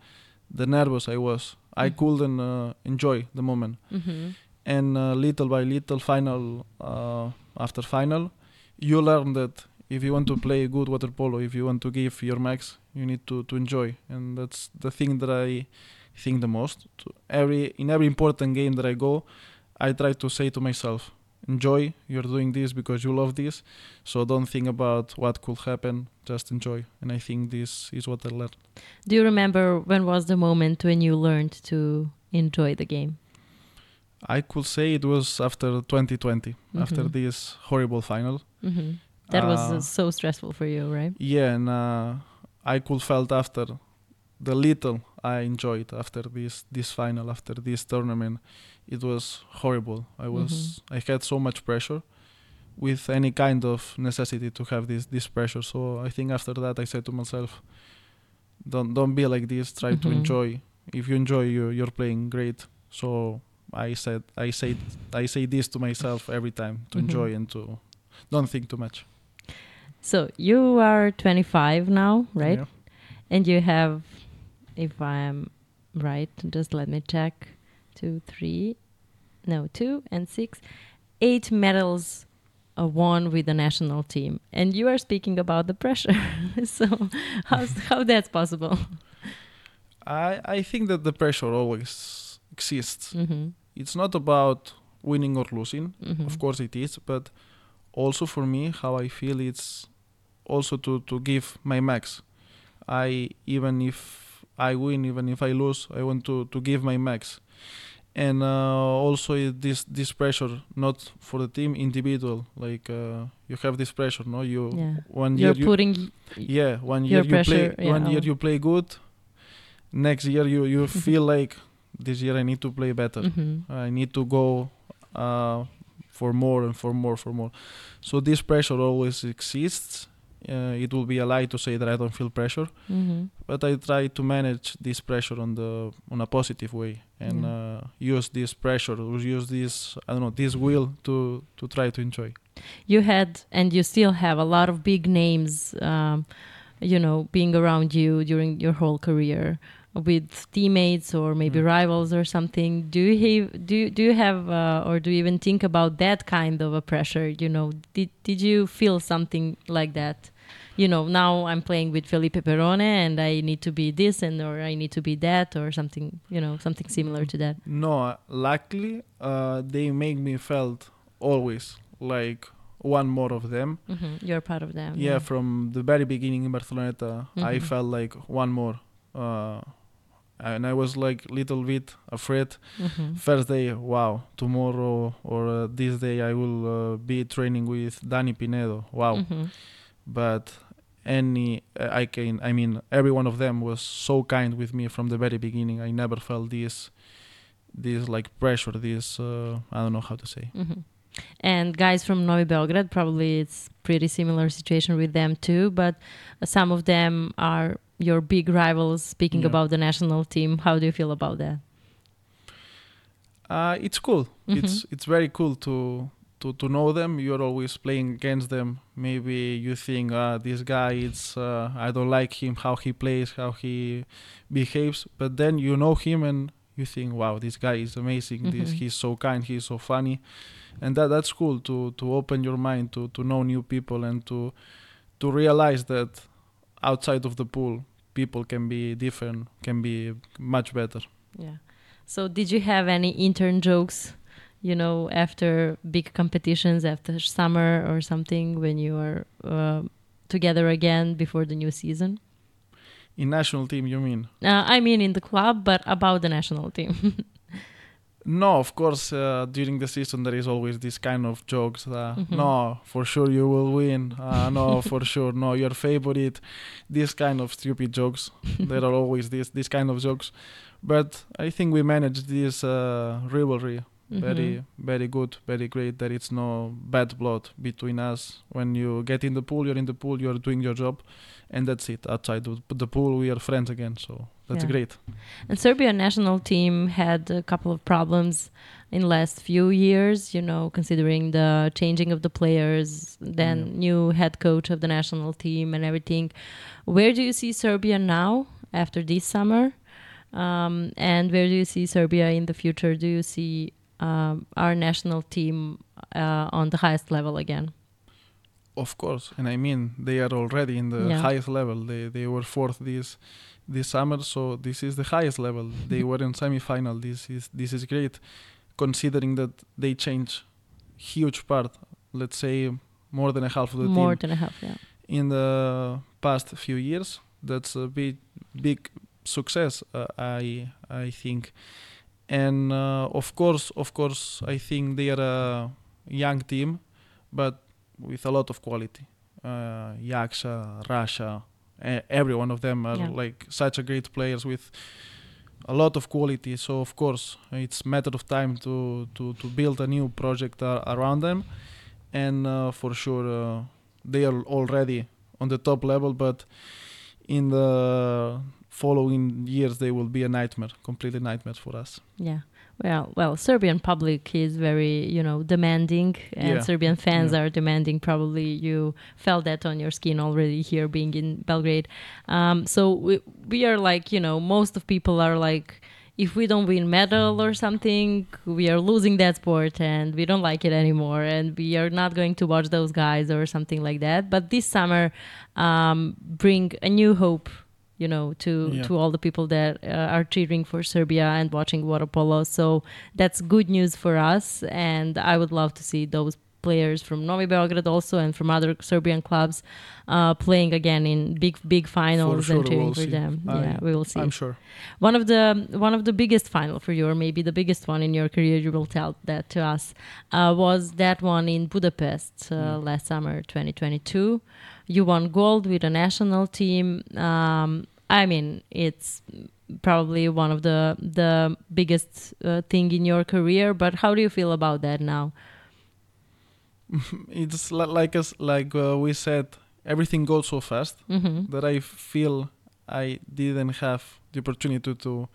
the nervous I was. I Mhm. couldn't uh, enjoy the moment. Hmm and uh, little by little final uh, after final you learn that if you want to play good water polo if you want to give your max you need to, to enjoy. And that's the thing that i think the most. To every in every important game that i go i try to say to myself enjoy you're doing this because you love this so don't think about what could happen just enjoy and i think this is what i learned Do you remember when was the moment when you learned to enjoy the game? i could say it was after 2020 after Mhm. this horrible final hmm That was uh, Uh, so stressful for you, right? Yeah, and uh, I could felt after the little I enjoyed after this this final, after this tournament, it was horrible. I was I had so much pressure with any kind of necessity to have this this pressure. So I think after that I said to myself, don't don't be like this. Try to Mhm. enjoy. If you enjoy, you you're playing great. So I said I say I say this to myself every time to Mhm. enjoy and to don't think too much. So you are 25 now, right? Yeah. And you have, if I am right, just let me check. Two, three, no, two and six, eight medals uh, won with the national team. And you are speaking about the pressure. so how's, how that's possible? I I think that the pressure always exists. Mm-hmm. It's not about winning or losing. Mm-hmm. Of course it is, but also for me, how I feel it's also to to give my max. I even if I win, even if I lose, I want to to give my max. And uh, also this this pressure, not for the team, individual. Like uh, you have this pressure, no? You Yeah. one year You're you, putting yeah one year you play yeah, one year you play good. Next year you you feel like this year I need to play better. Mhm. I need to go uh, for more and for more, for more. So this pressure always exists. Uh, it will be a lie to say that I don't feel pressure, Mhm. but I try to manage this pressure on the on a positive way and Yeah. uh, use this pressure, use this I don't know this will to to try to enjoy. you had and you still have a lot of big names um, you know being around you during your whole career with teammates or maybe Mm. rivals or something do you have do you, do you have uh, or do you even think about that kind of a pressure you know did did you feel something like that you know now i'm playing with Felipe Perrone and i need to be this and or i need to be that or something you know something similar to that No, luckily uh, they make me felt always like one more of them. hmm you're part of them yeah, from the very beginning in Barcelona, I Mhm. felt like one more. Uh, and I was like little bit afraid. hmm First day, wow, tomorrow or uh, this day I will uh, be training with Dani Pinedo. Wow. hmm But any, I can, I mean, every one of them was so kind with me from the very beginning. I never felt this, this like pressure. This uh, I don't know how to say. mm-hmm. And guys from Novi Belgrade, probably it's pretty similar situation with them too. But some of them are your big rivals. Speaking Yeah. about the national team, how do you feel about that? Uh, it's cool. Mhm. It's it's very cool to to to know them. You're always playing against them. Maybe you think, uh, this guy, it's uh, I don't like him, how he plays, how he behaves. But then you know him and you think, wow, this guy is amazing. This Mhm. he's so kind, he's so funny, and that that's cool to to open your mind to to know new people and to to realize that outside of the pool, people can be different, can be much better. Yeah. So, did you have any intern jokes? You know, after big competitions, after summer or something, when you are uh, together again before the new season? In national team, you mean? Uh, I mean, in the club, but about the national team. No, of course, uh, during the season there is always this kind of jokes. Uh, Mhm. No, for sure you will win. Uh, no, for sure, no, your favorite. This kind of stupid jokes. there are always this this kind of jokes, but I think we managed this uh, rivalry very very good, very great. That it's no bad blood between us. When you get in the pool, you're in the pool, you're doing your job, and that's it. Outside the pool, we are friends again. So that's Yeah. great. And Serbia national team had a couple of problems in last few years, you know, considering the changing of the players, then new head coach of the national team and everything. Where do you see Serbia now after this summer? Um, and where do you see Serbia in the future? Do you see um, our national team uh, on the highest level again? Of course, and I mean they are already in the Yeah. highest level. They they were fourth this this summer, so this is the highest level. they were in semi-final. This is this is great, considering that they change huge part. Let's say more than a half of the More team More than a half, yeah. in the past few years. That's a big big success. Uh, I I think, and uh, of course of course I think they are a young team, but with a lot of quality. Uh, Yaksha, Rasha, e- every one of them are Yeah. like such a great players with a lot of quality. So of course it's matter of time to to to build a new project uh, around them, and uh, for sure uh, they are already on the top level. But in the following years they will be a nightmare, completely nightmare for us. Yeah. Well, well, Serbian public is very, you know, demanding, and Yeah. Serbian fans Yeah. are demanding. Probably you felt that on your skin already here, being in Belgrade. Um, so we we are like, you know, most of people are like, if we don't win medal or something, we are losing that sport, and we don't like it anymore, and we are not going to watch those guys or something like that. But this summer, um, bring a new hope you know, to Yeah. to all the people that uh, are cheering for Serbia and watching water polo. So that's good news for us, and I would love to see those players from Novi Beograd also and from other Serbian clubs uh, playing again in big big finals sure and cheering we'll for see. them. I- yeah, we will see. I'm sure. One of the one of the biggest final for you, or maybe the biggest one in your career, you will tell that to us, uh, was that one in Budapest uh, Mm. last summer, 2022. You won gold with a national team. Um, I mean, it's probably one of the the biggest uh, thing in your career. But how do you feel about that now? It's like us, like uh, we said, everything goes so fast hmm that I feel I didn't have the opportunity to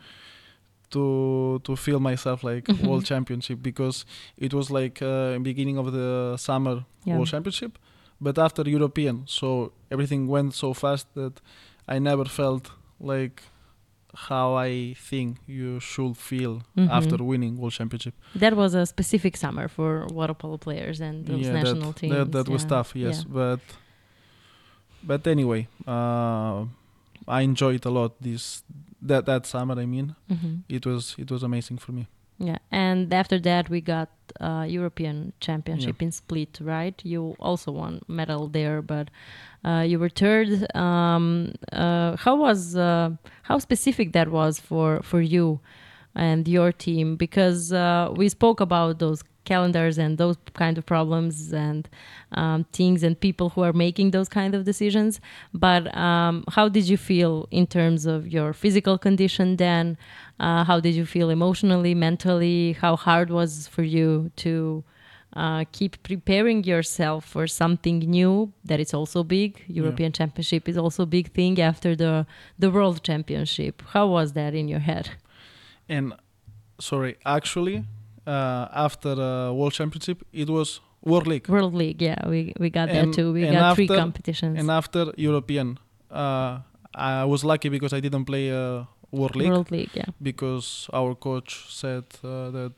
to to feel myself like Mhm. world championship because it was like uh, beginning of the summer Yeah. world championship, but after European, so everything went so fast that I never felt like how I think you should feel Mhm. after winning world championship. That was a specific summer for water polo players and those yeah, national that, teams. that that was tough, yes, Yeah. but but anyway, uh, I enjoyed a lot this that that summer. I mean, Mhm. it was it was amazing for me. Yeah, and after that we got uh, European Championship in Split, right? You also won medal there, but uh, you were third. Um, uh, how was uh, how specific that was for for you and your team? Because uh, we spoke about those calendars and those kind of problems and um, things and people who are making those kind of decisions. But um, how did you feel in terms of your physical condition then? Uh, how did you feel emotionally, mentally? How hard was for you to uh, keep preparing yourself for something new that is also big? European Championship is also a big thing after the the World Championship. How was that in your head? And sorry, actually, uh, after uh, world championship, it was world league, World League, yeah, we we got that too. We and got three competitions. and after European, uh, I was lucky because I didn't play uh, world league World League, yeah. because our coach said uh, that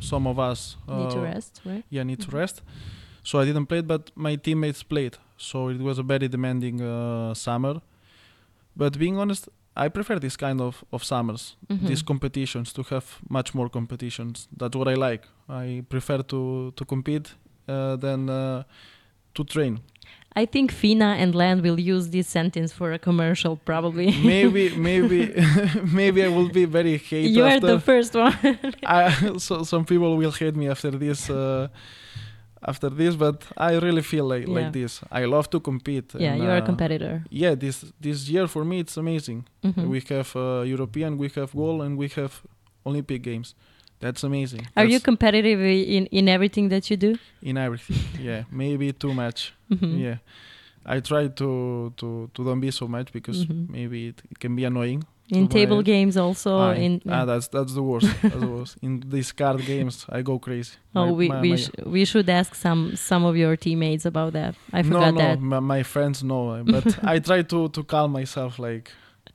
some of us Need to uh, rest, right? yeah need to Mhm. rest so i didn't play it but my teammates played so it was a very demanding uh, summer but being honest i prefer this kind of, of summers Mhm. these competitions to have much more competitions that's what i like i prefer to to compete uh, than uh, to train I think Fina and LEN will use this sentence for a commercial, probably. maybe maybe maybe i will be very hate you are the first one. I, so some people will hate me after this uh, after this but i really feel like Yeah. like this i love to compete yeah, and, you are a uh, competitor. yeah this this year for me it's amazing Mhm. we have uh, european we have gold and we have olympic games that's amazing Are you competitive in, in everything that you do? in everything yeah maybe too much Mhm. yeah i try to to to don't be so much because Mhm. maybe it, it can be annoying In table games also. Ah, in ah, that's that's the worst that's the worst in these card games i go crazy oh, My- we my- we, my- sh- we should ask some some of your teammates about that. I no, forgot no, that. My, my friends know, but I try to to calm myself, like,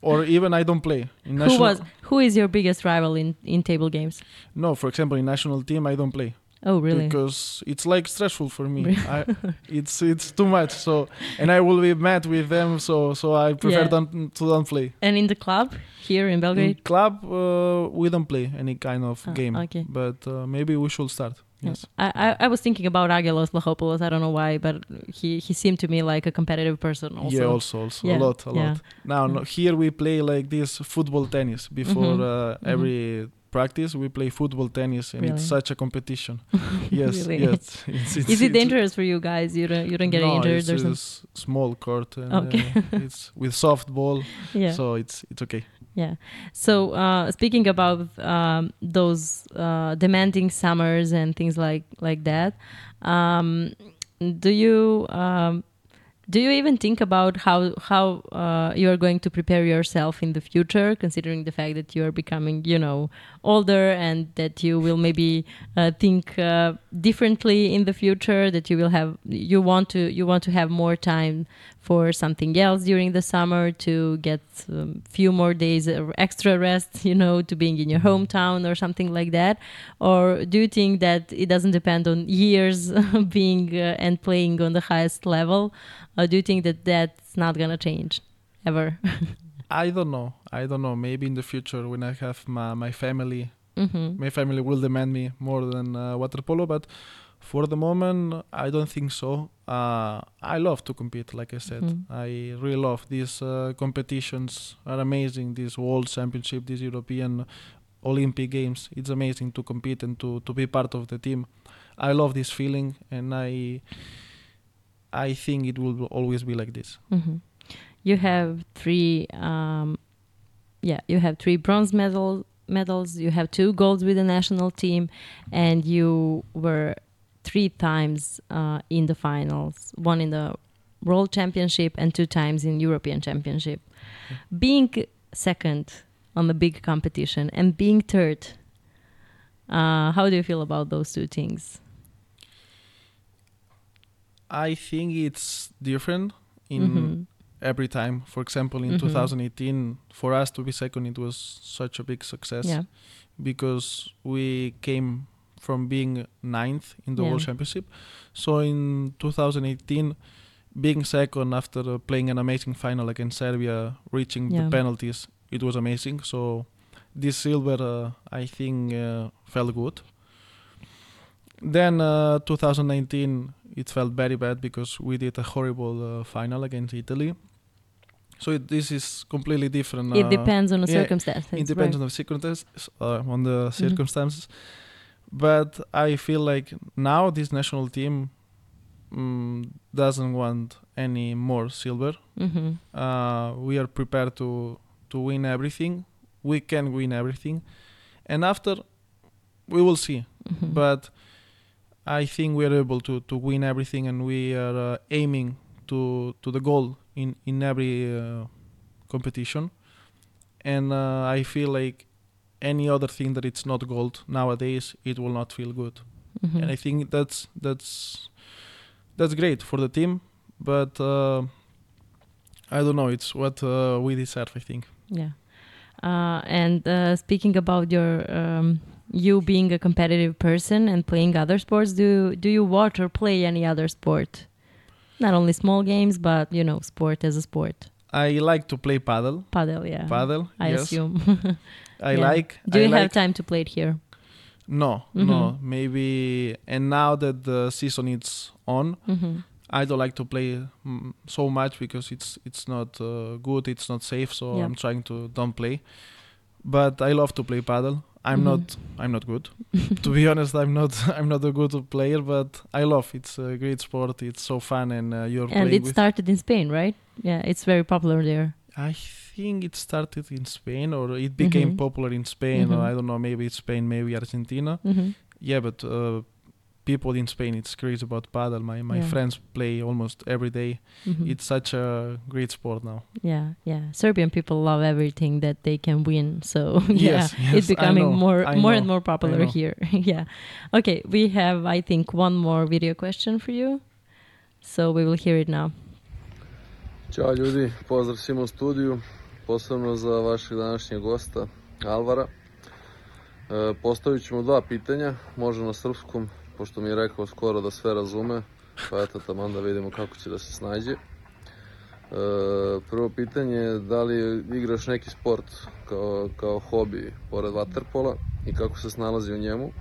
or even I don't play. In Who was who is your biggest rival in in table games? No, for example, in national team I don't play Oh, really? because it's like stressful for me. I, it's it's too much. So and I will be mad with them. So so I prefer Yeah. don't, to don't play. and in the club here in Belgrade? In club uh, we don't play any kind of Ah, game, okay. but uh, maybe we should start. Yes. I, I, I was thinking about Angelos Vlachopoulos. I don't know why, but he, he seemed to me like a competitive person also. Yeah, also, also Yeah, a lot, a yeah. lot. Now, no, here we play like this football tennis before Mhm, uh, mhm. every practice. We play football tennis, and Really? it's such a competition. yes, Really? yes. It's, it's, Is it it's- dangerous for you guys? You don't you don't get no, injured it's or a something? s- small court, and Okay. uh, it's with soft ball, Yeah. so it's it's okay. Yeah. So uh, speaking about um, those uh, demanding summers and things like like that, um, do you um, do you even think about how how uh, you are going to prepare yourself in the future, considering the fact that you are becoming you know older and that you will maybe uh, think uh, differently in the future, that you will have you want to you want to have more time for something else during the summer to get a um, few more days of extra rest, you know, to being in your hometown or something like that? Or do you think that it doesn't depend on years being uh, and playing on the highest level? Or do you think that that's not going to change ever? I don't know. I don't know. Maybe in the future when I have my, my family, Mm-hmm. my family will demand me more than uh, water polo. But for the moment, I don't think so. Uh, I love to compete, like I said. Mhm. I really love these uh, competitions. Are amazing. These World Championship, these European Olympic Games. It's amazing to compete and to to be part of the team. I love this feeling, and I I think it will always be like this. hmm You have three, um, yeah, you have three bronze medal medals. You have two golds with the national team, and you were three times uh, in the finals. One in the World Championship and two times in European Championship. Being second on the big competition and being third, uh, how do you feel about those two things? I think it's different in Mhm. Every time. For example, in Mhm. 2018, for us to be second, it was such a big success Yeah. because we came from being ninth in the World Championship. So in 2018, being second after playing an amazing final against Serbia, reaching Yeah. the penalties, it was amazing. So this silver, uh, I think, uh, felt good. Then uh, 2019, it felt very bad because we did a horrible uh, final against Italy. So it, this is completely different. it uh, depends on the yeah, circumstances. it depends right? on the circumstances. Uh, on the Mm-hmm. circumstances. But I feel like now this national team mm, doesn't want any more silver. Mhm. Uh, we are prepared to to win everything. We can win everything, and after we will see. Mhm. But I think we are able to to win everything, and we are uh, aiming to to the goal in in every uh, competition. And uh, I feel like any other thing that it's not gold nowadays, it will not feel good. Mhm. And I think that's that's that's great for the team, but uh, I don't know. It's what uh, we deserve. I think. Yeah. Uh, and uh, speaking about your um, you being a competitive person and playing other sports, do do you watch or play any other sport? Not only small games, but you know, sport as a sport. I like to play paddle. Paddle, yeah. Paddle. I yes. assume. I Yeah. like. do I you have time to play it here? No, Mhm. no. Maybe. And now that the season is on, hmm I don't like to play mm, so much because it's it's not uh, good. It's not safe. So Yeah. I'm trying to don't play. But I love to play paddle. I'm Mhm. not. I'm not good. to be honest, I'm not. I'm not a good player. But I love. It's a great sport. It's so fun, and uh, you're And playing it started in Spain, right? Yeah, it's very popular there. I think it started in Spain, or it became Mhm. popular in Spain, or Mhm. I don't know. Maybe it's Spain, maybe Argentina. hmm Yeah, but uh, people in Spain, it's crazy about paddle. My my Yeah. friends play almost every day. hmm It's such a great sport now. Yeah, yeah. Serbian people love everything that they can win. So yeah, Yes, yes, it's becoming more I more know, and more popular here. yeah. Okay, we have I think one more video question for you. So we will hear it now. Ćao ljudi, pozdrav svima u studiju, posebno za vašeg današnjeg gosta, Alvara. E, postavit ću mu dva pitanja, može na srpskom, pošto mi je rekao skoro da sve razume, pa eto tamo da vidimo kako će da se snađe. E, prvo pitanje je da li igraš neki sport kao, kao hobi pored vaterpola i kako se snalazi u njemu.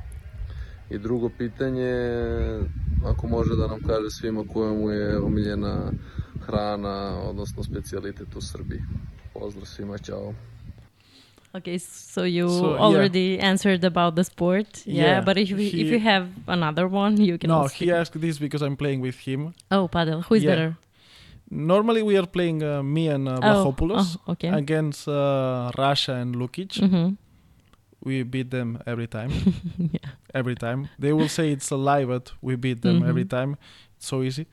I drugo pitanje je, ako može da nam kaže svima koja mu je omiljena hrana, odnosno specijalitet u Srbiji. Pozdrav svima, čao. Okay, so you So, yeah. already answered about the sport. Yeah, Yeah, but if we, if you have another one, you can no, also he asked this because I'm playing with him. Oh, paddle. Who is Yeah. better? Normally we are playing uh, me and uh, Oh, oh, okay. against uh, Russia and Lukic. hmm We beat them every time. yeah. every time. They will say it's a lie, but we beat them every Mhm. time. It's so easy.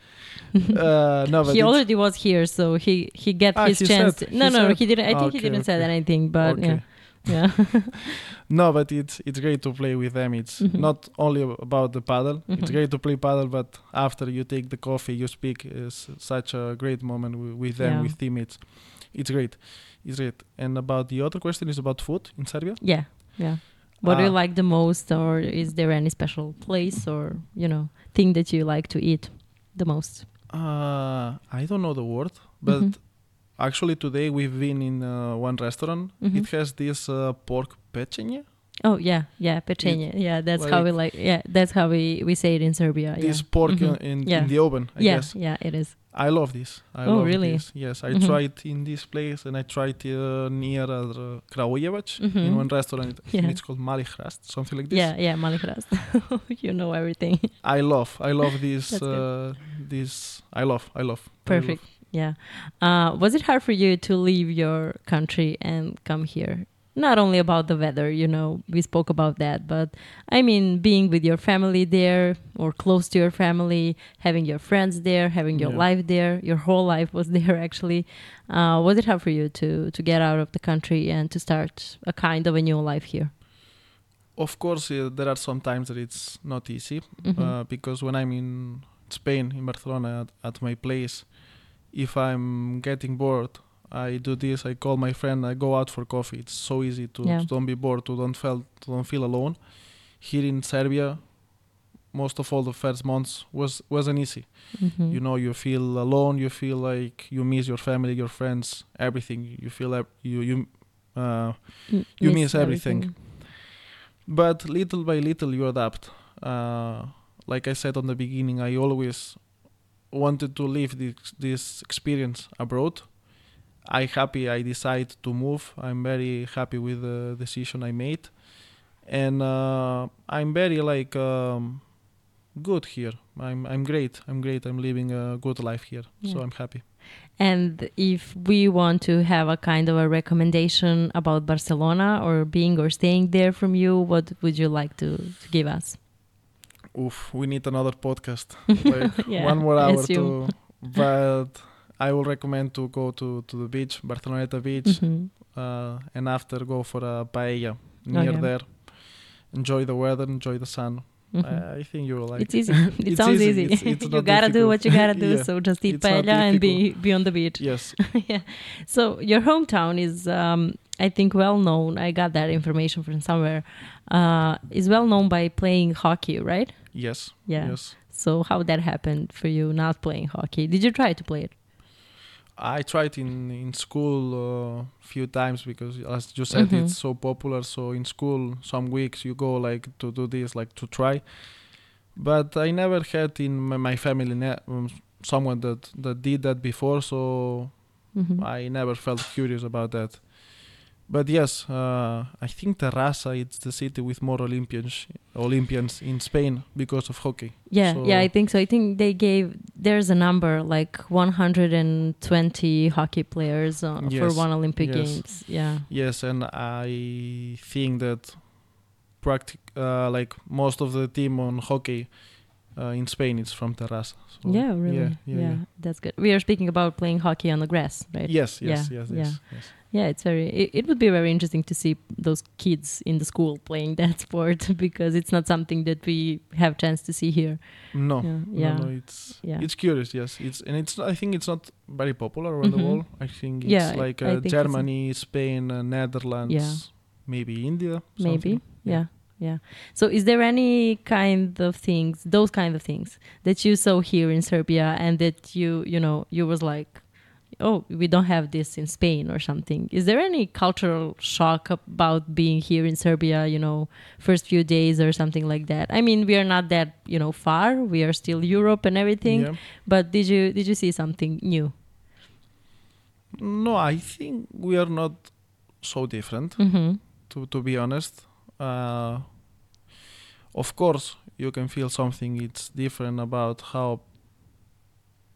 uh, no, but he already was here, so he he get Ah, his he chance. said- to- no, he no, he didn't. I think he didn't say anything, but okay. yeah, yeah. No, but it's it's great to play with them. It's Mhm. not only about the paddle. It's Mhm. great to play paddle, but after you take the coffee, you speak. Is such a great moment wi- with them, Yeah. with teammates. It's great. It's great. And about the other question is about food in Serbia. yeah, yeah. What do you Ah. like the most, or is there any special place or you know thing that you like to eat the most? Uh, I don't know the word, but Mhm. Actually today we've been in uh, one restaurant. Mhm. It has this uh, pork pechenye. Oh yeah, yeah, pechenye. Yeah, that's how we like. Yeah, that's how we we say it in Serbia. This yeah. pork Mhm. uh, in, Yeah. in the oven. I yeah, guess yeah, it is. I love this. I Oh, love really? this. Yes, I Mhm. tried in this place and I tried uh, near uh, Kragujevac in Mhm. one restaurant. Yeah. it's called Mali Hrast, something like this. Yeah, yeah, Malikrast. you know everything. I love. I love this. Uh, this. I love. I love. I love. Yeah. Uh, was it hard for you to leave your country and come here? Not only about the weather, you know, we spoke about that, but I mean, being with your family there or close to your family, having your friends there, having your Yeah. life there, your whole life was there actually. Uh, was it hard for you to to get out of the country and to start a kind of a new life here? Of course, uh, there are some times that it's not easy Mhm. uh, because when I'm in Spain, in Barcelona, at, at my place, if I'm getting bored, I do this. I call my friend. I go out for coffee. It's so easy to, Yeah. to don't be bored, to don't feel to don't feel alone. Here in Serbia, most of all the first months was wasn't easy. Mhm. You know, you feel alone. You feel like you miss your family, your friends, everything. You feel like you you uh, you miss everything. but little by little you adapt uh, like i said on the beginning i always wanted to live this, this experience abroad. I happy i decided to move. I'm very happy with the decision i made. And uh, i'm very like um, good here. I'm i'm great. I'm great. I'm living a good life here. So i'm happy. And if we want to have a kind of a recommendation about Barcelona or being or staying there from you, what would you like to, to give us? Oof, we need another podcast like Yeah, one more hour to but i will recommend to go to, to the beach barceloneta beach Mhm. uh, and after go for a paella near Okay. there enjoy the weather enjoy the sun Mhm. uh, i think you will like it's easy. It It's sounds easy. easy. It's- it's you gotta do what you gotta do. Yeah. So just eat It's paella and be be on the beach. yes yeah. So your hometown is, um, I think, well known. I got that information from somewhere. Uh, is well known by playing hockey, right? Yes Yeah. yes So how that happened for you not playing hockey? Did you try to play it? i tried in in school a few times because as you said Mhm. it's so popular so in school some weeks you go like to do this like to try but i never had in my, my family ne- um, someone that that did that before so Mhm. I never felt curious about that. But yes, uh, I think Terrassa it's the city with more Olympians Olympians in Spain because of hockey. Yeah, So- yeah, I think so. I think they gave there's a number like 120 hockey players uh, for one Olympic yes. Games. Yeah. Yes, and I think that practic uh, like most of the team on hockey uh, in Spain it's from Terrassa. So, yeah, really. Yeah, Yeah, yeah, yeah. that's good. We are speaking about playing hockey on the grass, right? Yes, yes, Yeah, yes, yeah. yes, yes. Yeah, it's very. It, it would be very interesting to see those kids in the school playing that sport because it's not something that we have chance to see here. No, Yeah, no, no, it's Yeah. it's curious. Yes, it's and it's. I think it's not very popular around Mhm. the world. I think it's Yeah, like uh, think Germany, Spain, uh, Netherlands, maybe India. Maybe. something. Yeah. Yeah. So is there any kind of things, those kind of things that you saw here in Serbia and that you, you know, you was like, oh, we don't have this in Spain or something. Is there any cultural shock about being here in Serbia, you know, first few days or something like that? I mean, we are not that, you know, far. We are still Europe and everything. Yeah. But did you did you see something new? No, I think we are not so different. Mhm. To to be honest, uh, of course you can feel something. It's different about how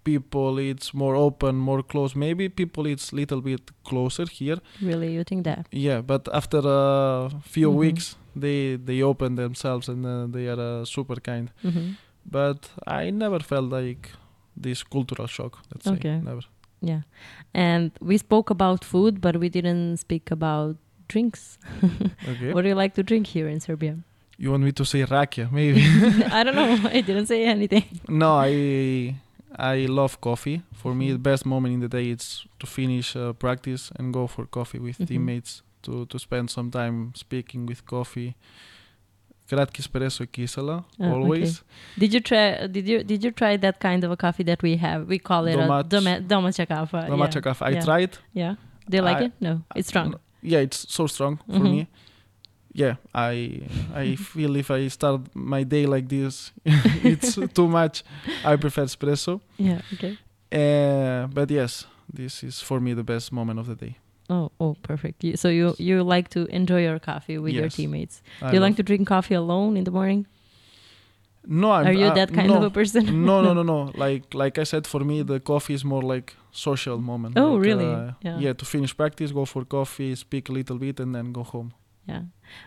people it's more open, more close. Maybe people it's little bit closer here. Really, you think that? Yeah, but after a few Mhm. weeks, they they open themselves and uh, they are uh, super kind. Mhm. But I never felt like this cultural shock. Let's say Okay. never. Yeah. And we spoke about food, but we didn't speak about drinks. Okay. What do you like to drink here in Serbia? You want me to say rakia? Maybe. I don't know. I didn't say anything. no, I I love coffee. For me, the best moment in the day is to finish uh, practice and go for coffee with Mhm. teammates to to spend some time speaking with coffee. kratki espresso kisela Ah, always. Did you try? Did you did you try that kind of a coffee that we have? We call it Domac- a doma- domaća kafa. domaća kafa. I yeah. tried. Yeah. Do you like I- it? No, it's strong. Yeah, it's so strong for Mhm. me. Yeah, I I feel if I start my day like this, it's too much. I prefer espresso. Yeah. Okay. Uh, but yes, this is for me the best moment of the day. Oh, oh, perfect. You, so you you like to enjoy your coffee with your teammates. Do you like to drink coffee alone in the morning? No, I'm, not. Are you uh, that kind no, of a person? no, no, no, no. Like like I said, for me the coffee is more like social moment. Oh, Like, really? uh, Yeah. yeah. To finish practice, go for coffee, speak a little bit, and then go home. Yeah.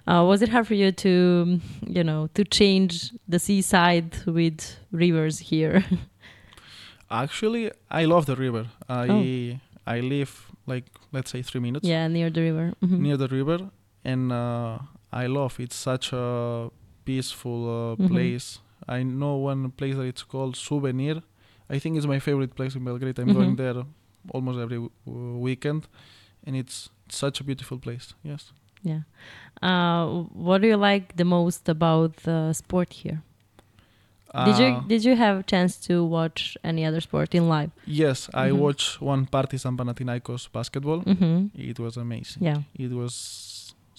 Uh, was it hard for you to, mm, you know, to change the seaside with rivers here? Actually, I love the river. I Oh. I live like let's say three minutes yeah, near the river. Mhm. near the river, and uh, I love. It's such a peaceful uh, Mhm. place. I know one place that it's called Souvenir. I think it's my favorite place in Belgrade. I'm Mhm. going there almost every w- weekend, and it's such a beautiful place. Yes. Yeah. Uh, what do you like the most about the sport here? Did you Uh, did you have a chance to watch any other sport in live? Yes, I Mhm. watched one Partizan Panathinaikos basketball. Mm-hmm. It was amazing. Yeah. It was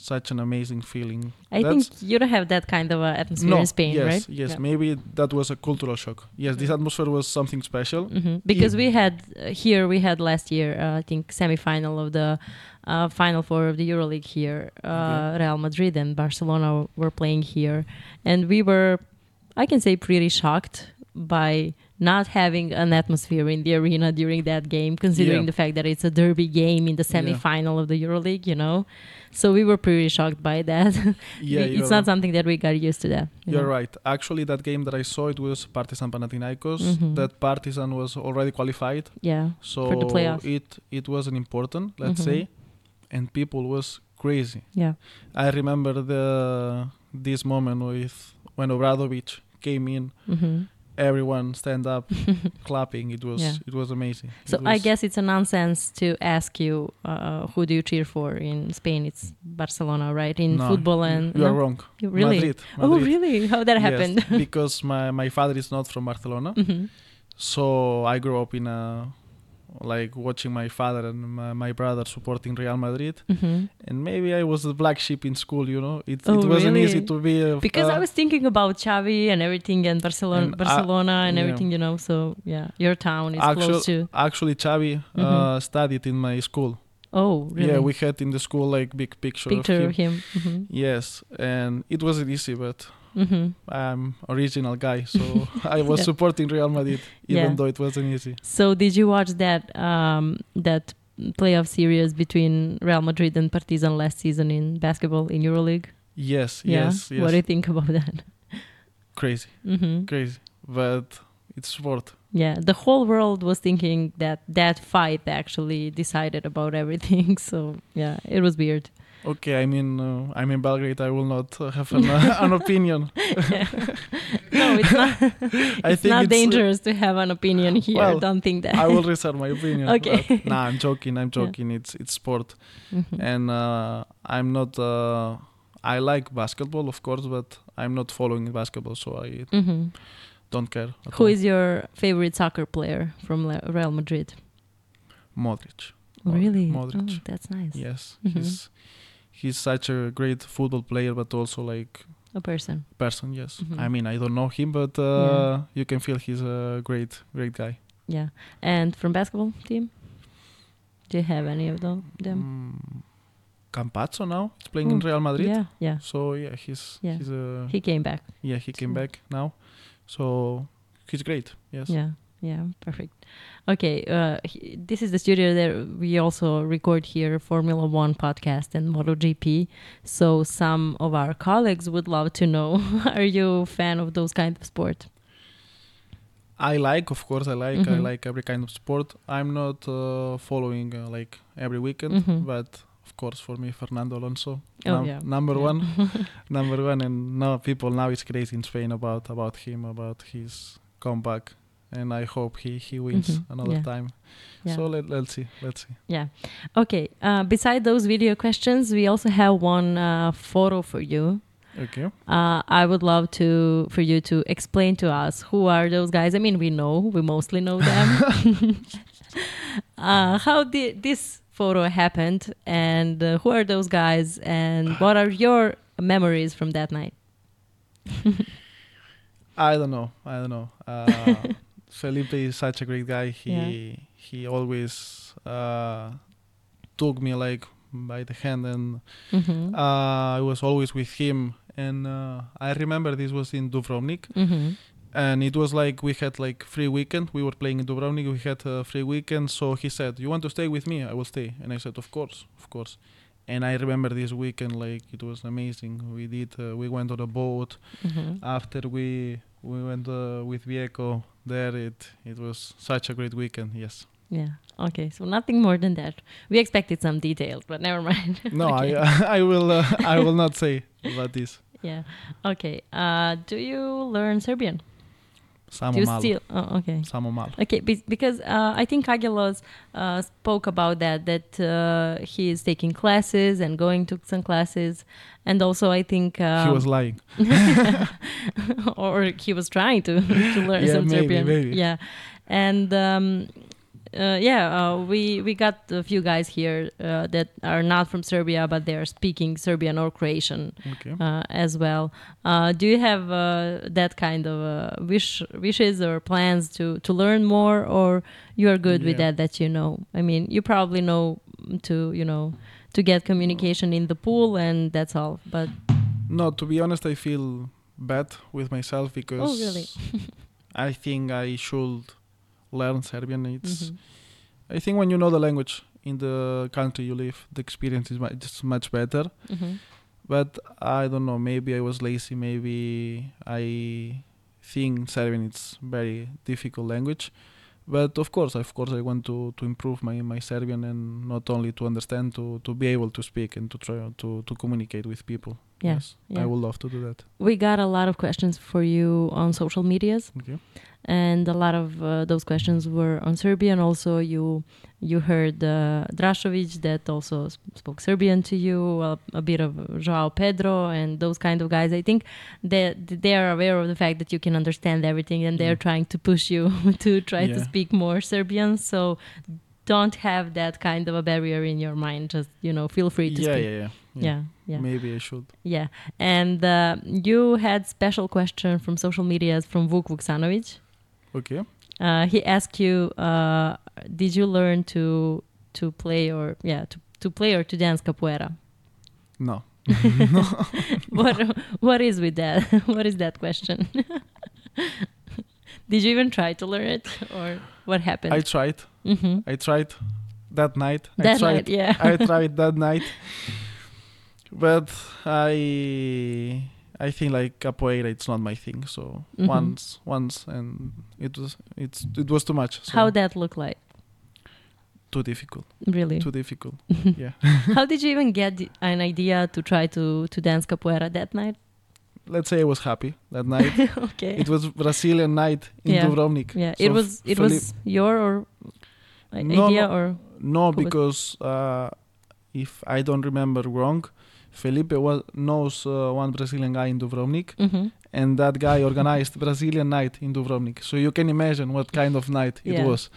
such an amazing feeling. I That's- think you don't have that kind of uh, atmosphere no, in Spain, yes, right? Yes, Yeah. maybe that was a cultural shock. Yes, this atmosphere was something special. hmm Because we had uh, here, we had last year, uh, I think, semi-final of the uh, final four of the EuroLeague here. Uh, Okay. Real Madrid and Barcelona were playing here, and we were, I can say, pretty shocked by not having an atmosphere in the arena during that game, considering Yeah. the fact that it's a derby game in the Yeah. semi-final of the EuroLeague. You know, so we were pretty shocked by that. Yeah, it's not something that we got used to. That you you're know? right. Actually, that game that I saw it was Partizan Panathinaikos. Mhm. That Partizan was already qualified, Yeah. so For the playoffs. it it wasn't important, let's Mhm. say, and people was crazy. Yeah. I remember the this moment with when Obradovic came in, hmm everyone stand up, clapping. It was Yeah. it was amazing. So It I guess it's a nonsense to ask you uh, who do you cheer for in Spain? It's Barcelona, right? In No, football and you are no? wrong. You really? Madrid, Oh, really? How that happened Yes, because my my father is not from Barcelona, Mhm. so I grew up in a like watching my father and my, my brother supporting Real Madrid, Mhm. and maybe I was the black sheep in school. You know, it Oh, it wasn't really? easy to be a, Because uh, I was thinking about Xavi and everything, and Barcelona, And, uh, Barcelona, and yeah. everything. You know, so yeah, your town is close to. actually Xavi uh, Mhm. studied in my school. Oh, really? Yeah, we had in the school like big picture, picture of him. of him. Yes, and it wasn't easy, but hmm hmm I'm original guy, so I was Yeah. supporting Real Madrid even Yeah. though it wasn't easy. So did you watch that um, that playoff series between Real Madrid and Partizan last season in basketball in EuroLeague? Yes, Yeah. yes, yes. What do you think about that? crazy, hmm crazy, but it's sport. Yeah, the whole world was thinking that that fight actually decided about everything. So yeah, it was weird. Okay, I mean, uh, I'm in Belgrade. I will not uh, have an, uh, an opinion. No, it's not. I it's think not it's, uh, dangerous to have an opinion here. well, Don't think that. I will reserve my opinion. Okay. but- nah, I'm joking. I'm Yeah. joking. It's it's sport, Mhm. and uh, I'm not. Uh, I like basketball, of course, but I'm not following basketball, so I Mhm. don't care. Who all. is your favorite soccer player from Le- Real Madrid? Modric? Mod- really? Modric. Oh, that's nice. Yes, Mhm. he's he's such a great football player, but also like A person. person. Yes, Mhm. I mean I don't know him, but uh, Yeah. you can feel he's a great great guy. Yeah. And from basketball team? Do you have any of them? Mm, Campazzo now he's playing in Oh, Real Madrid. Yeah, yeah. So yeah, he's Yeah. he's a He came back. yeah he came back now, so he's great. Yes. Yeah, yeah, perfect. Okay, uh, this is the studio that we also record here Formula One podcast and MotoGP. So some of our colleagues would love to know: Are you a fan of those kind of sport? I like, of course, I like I Mhm. like every kind of sport. I'm not uh, following uh, like every weekend, Mhm. but of course for me Fernando Alonso, Oh, num- yeah. number Yeah. one, number one, and now people now it's crazy in Spain about about him, about his comeback, and I hope he he wins Mhm, another yeah. time. Yeah. So let let's see, let's see. Yeah. Okay. Uh, beside those video questions, we also have one uh, photo for you. Okay. Uh, I would love to for you to explain to us who are those guys. I mean, we know we mostly know them. uh, how did this photo happened, and uh, who are those guys, and what are your memories from that night? I don't know. I don't know. Felipe is such a great guy. He Yeah. he always uh, took me like by the hand, and Mm-hmm. uh, I was always with him. And uh, I remember this was in Dubrovnik, Mm-hmm. and it was like we had like free weekend. We were playing in Dubrovnik. We had a free weekend, so he said, "You want to stay with me? I will stay." And I said, "Of course, of course." And I remember this weekend like it was amazing. We did. Uh, we went on a boat Mm-hmm. after we we went uh, with Vieco there it it was such a great weekend yes Yeah. Okay. So nothing more than that. We expected some details, but never mind. no Okay. i i will uh, i will not say about this Yeah. Okay. Uh, do you learn Serbian? Samo you malo still? Oh, okay. samo malo Okay, be- because uh, I think Angelos uh, spoke about that, that uh, he is taking classes and going to some classes. And also, I think. Um, he was lying or he was trying to, to learn Yeah, some maybe, Serbian. maybe. Yeah. And. Um, uh, yeah, uh, we we got a few guys here uh, that are not from Serbia, but they are speaking Serbian or Croatian okay uh, as well. Uh, do you have uh, that kind of uh, wish wishes or plans to to learn more, or you are good with that that you know? I mean, you probably know to you know to get communication in the pool, and that's all. But no to be honest i feel bad with myself because Oh, really? i think i should learn serbian it's Mhm. i think when you know the language in the country you live the experience is much, just much better Mhm. but I don't know. Maybe I was lazy. Maybe I think Serbian it's very difficult language. But of course, of course, I want to, to improve my, my Serbian and not only to understand, to, to be able to speak and to try to, to communicate with people. Yeah, Yes, yeah. I would love to do that. we got a lot of questions for you on social medias. Okay. And a lot of uh, those questions were on Serbian. Also, you you heard uh, Drašović that also sp- spoke Serbian to you, a, a bit of Joao Pedro, and those kind of guys. I think that they are aware of the fact that you can understand everything, and they're Mm. trying to push you to try to speak more Serbian. So. Don't have that kind of a barrier in your mind. Just you know, feel free to Yeah, speak. yeah, yeah, yeah, yeah. Maybe I should. Yeah, and uh, you had special question from social medias from Vuk Vuksanovic. Okay. Uh, he asked you, uh, did you learn to to play or yeah to, to play or to dance capoeira? No. no. what what is with that? what is that question? did you even try to learn it or what happened? I tried. hmm I tried that night. I tried. night, yeah. I tried that night, but I I think like capoeira it's not my thing. So Mhm. once once and it was it's it was too much. So How that look like? too difficult. Really? Too difficult. yeah. How did you even get an idea to try to to dance capoeira that night? Let's say I was happy that night. okay. it was Brazilian night in Yeah. Dubrovnik. yeah, So it was it Felipe- was your or No, idea or No, because uh, if I don't remember wrong, Felipe was, knows uh, one Brazilian guy in Dubrovnik, Mhm. and that guy organized Brazilian night in Dubrovnik. So you can imagine what kind of night it Yeah. was.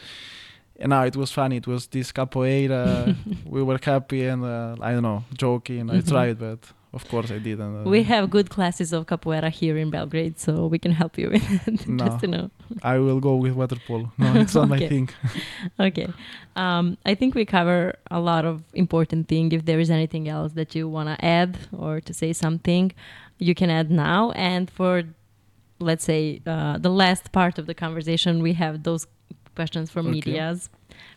And now it was funny. It was this capoeira. we were happy and uh, I don't know, joking. I Mhm. tried, but of course I didn't. Uh, We have good classes of capoeira here in Belgrade, so we can help you with it. No. Just to know. I will go with water polo. No, it's not my thing. Okay. Um, I think we cover a lot of important thing. If there is anything else that you want to add or to say something, you can add now. And for, let's say, uh, the last part of the conversation, we have those questions from Okay. medias,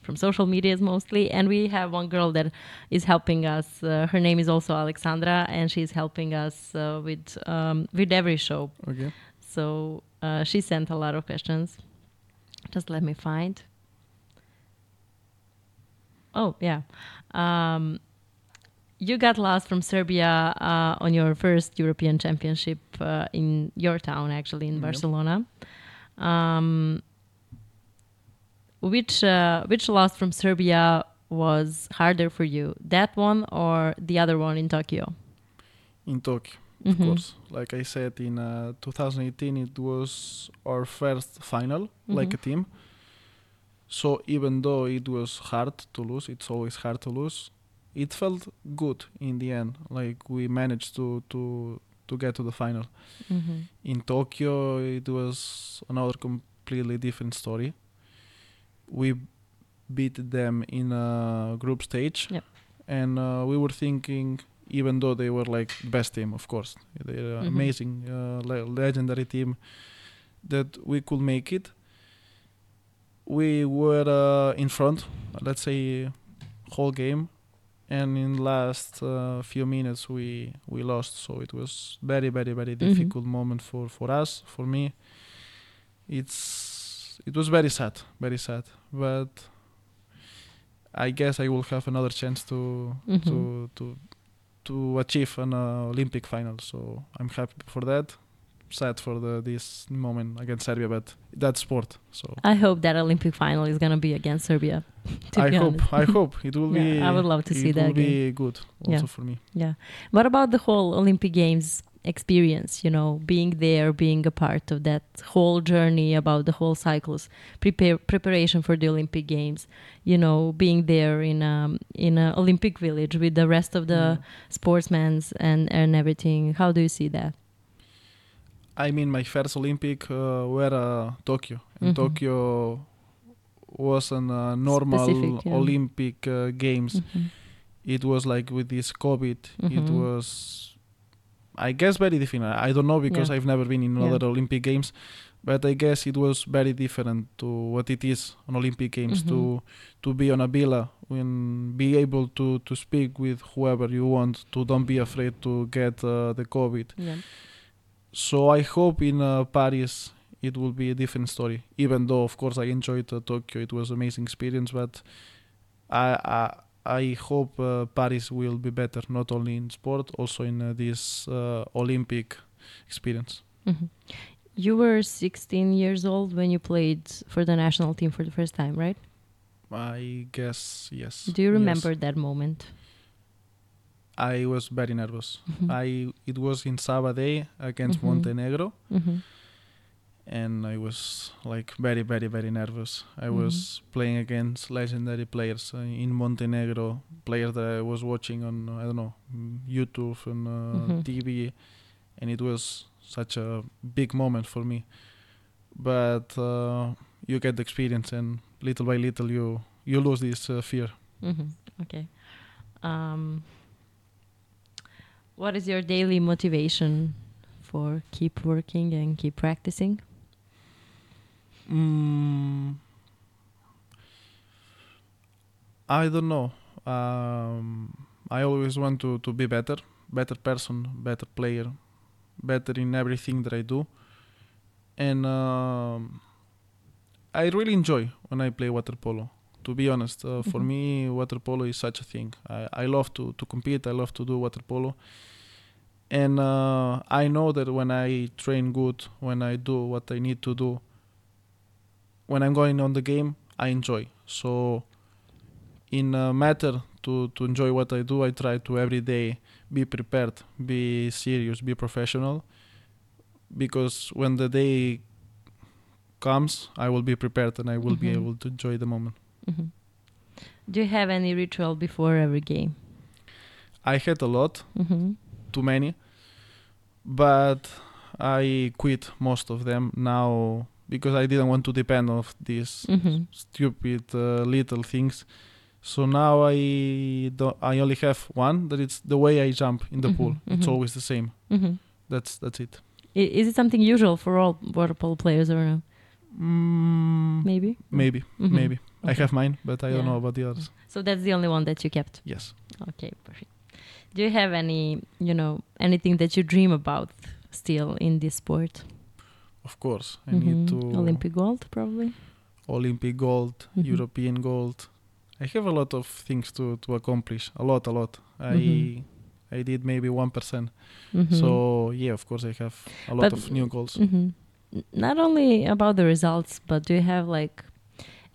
from social medias mostly. And we have one girl that is helping us. Uh, her name is also Alexandra, and she's helping us uh, with um, with every show. Okay. So uh, she sent a lot of questions. Just let me find. Oh, yeah. Um, you got lost from Serbia uh, on your first European Championship uh, in your town, actually, in Yep. Barcelona. Um, which uh, which loss from Serbia was harder for you? That one or the other one in Tokyo? In Tokyo. of Mhm. course. Like I said, in uh, 2018, it was our first final, like Mhm. a team. So even though it was hard to lose, it's always hard to lose. It felt good in the end. Like we managed to to to get to the final. Mhm. In Tokyo, it was another completely different story. We beat them in a group stage, Yep. and uh, we were thinking, even though they were like best team, of course, they're Mhm. amazing, uh, le- legendary team, that we could make it. We were uh, in front, let's say, whole game, and in last uh, few minutes we we lost. So it was very very very Mhm. difficult moment for for us, for me. It's it was very sad, very sad, but I guess I will have another chance to Mhm. to to to achieve an uh, Olympic final. So I'm happy for that. Sad for the this moment against Serbia, but that's sport. So I hope that Olympic final is gonna be against Serbia. I hope honest. I hope it will Yeah, be. I would love to see that. it will game. be good also Yeah. for me. Yeah. What about the whole Olympic Games experience? You know, being there, being a part of that whole journey about the whole cycles, prepare preparation for the Olympic Games. You know, being there in um in a Olympic village with the rest of the Mm. sportsmen and and everything. How do you see that? I mean, my first Olympic uh, were uh, Tokyo, and Mhm. Tokyo was a uh, normal Specific, yeah. Olympic uh, games. Mhm. It was like with this COVID, it Mhm. was, I guess, very different. I don't know because Yeah. I've never been in Yeah. other Olympic games, but I guess it was very different to what it is on Olympic games. Mhm. To to be on a villa and be able to to speak with whoever you want. To don't be afraid to get uh, the COVID. Yeah. So I hope in uh, Paris it will be a different story. Even though, of course, I enjoyed uh, Tokyo, it was amazing experience. But I I, I hope uh, Paris will be better, not only in sport, also in uh, this uh, Olympic experience. Mhm. You were 16 years old when you played for the national team for the first time, right? I guess yes. Do you yes. remember that moment? I was very nervous. Mhm. I it was in Sabadell against Mhm. Montenegro. And I was like very, very, very nervous. I Mhm. was playing against legendary players uh, in Montenegro, players that I was watching on I don't know YouTube and uh, Mhm. TV, and it was such a big moment for me. But uh, you get the experience, and little by little you you lose this uh, fear. Mhm. Okay. Um, what is your daily motivation for keep working and keep practicing? Mm, I don't know. Um, I always want to, to be better, better person, better player, better in everything that I do. And um, I really enjoy when I play water polo. To be honest, uh, for Mhm. me, water polo is such a thing. I, I love to, to compete. I love to do water polo. And uh, I know that when I train good, when I do what I need to do, when I'm going on the game, I enjoy. So, in a matter to, to enjoy what I do, I try to every day be prepared, be serious, be professional. Because when the day comes, I will be prepared and I will be Mhm. able to enjoy the moment. Mhm. Do you have any ritual before every game? I had a lot, hmm too many, but I quit most of them now because I didn't want to depend on these hmm stupid uh, little things. So now I don't, I only have one that it's the way I jump in the pool. Mhm, It's mhm. always the same. hmm That's that's it. Is it something usual for all water polo players or no? Mm, Maybe. maybe, Mhm. maybe. I have mine, but I Yeah. don't know about the others. So that's the only one that you kept. Yes. Okay, perfect. Do you have any, you know, anything that you dream about still in this sport? Of course, I Mhm. need to Olympic gold, probably. Olympic gold, Mhm. European gold. I have a lot of things to to accomplish. A lot, a lot. I Mhm. I did maybe one Mhm. So yeah, of course I have a lot But- of new goals. Mhm. Not only about the results, but do you have like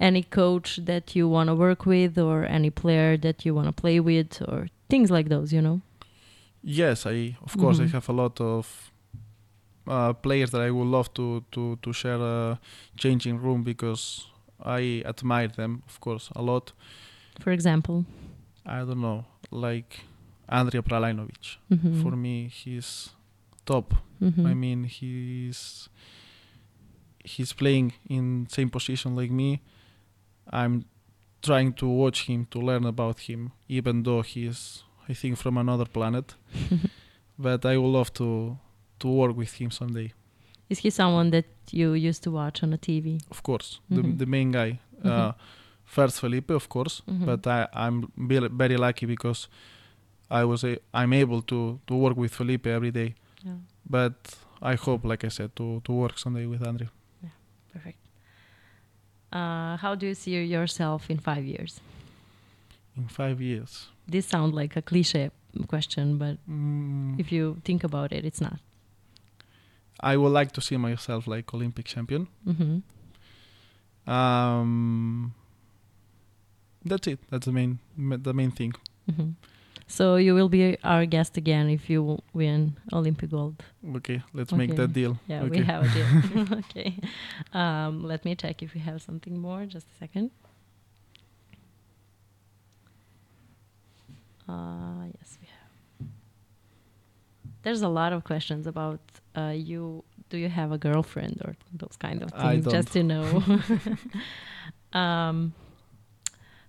any coach that you want to work with, or any player that you want to play with, or things like those? You know. Yes, I of course I have a lot of uh, players that I would love to to to share a changing room because I admire them, of course, a lot. For example. I don't know, like Andrea Prlainović. Mhm. For me, he's top. Mhm. I mean, he's he's playing in same position like me. I'm trying to watch him to learn about him, even though he's I think from another planet. but I would love to to work with him someday. Is he someone that you used to watch on a TV? Of course, Mhm. the the main guy. Mhm. Uh, first Felipe, of course, Mhm. but I I'm very, very lucky because I was a, I'm able to to work with Felipe every day. Yeah. But I hope, like I said, to to work someday with Andre. Perfect. Uh, how do you see yourself in five years? in five years. This sounds like a cliche question, but Mm, if you think about it, it's not. I would like to see myself like Olympic champion. hmm Um, that's it. That's the main the main thing. hmm So you will be our guest again if you win Olympic gold. Okay, let's make that deal. Yeah, okay. we have a deal. okay. Um, let me check if we have something more. Just a second. Uh, yes, we have. There's a lot of questions about uh, you. Do you have a girlfriend or those kind of I things? Just to know. um,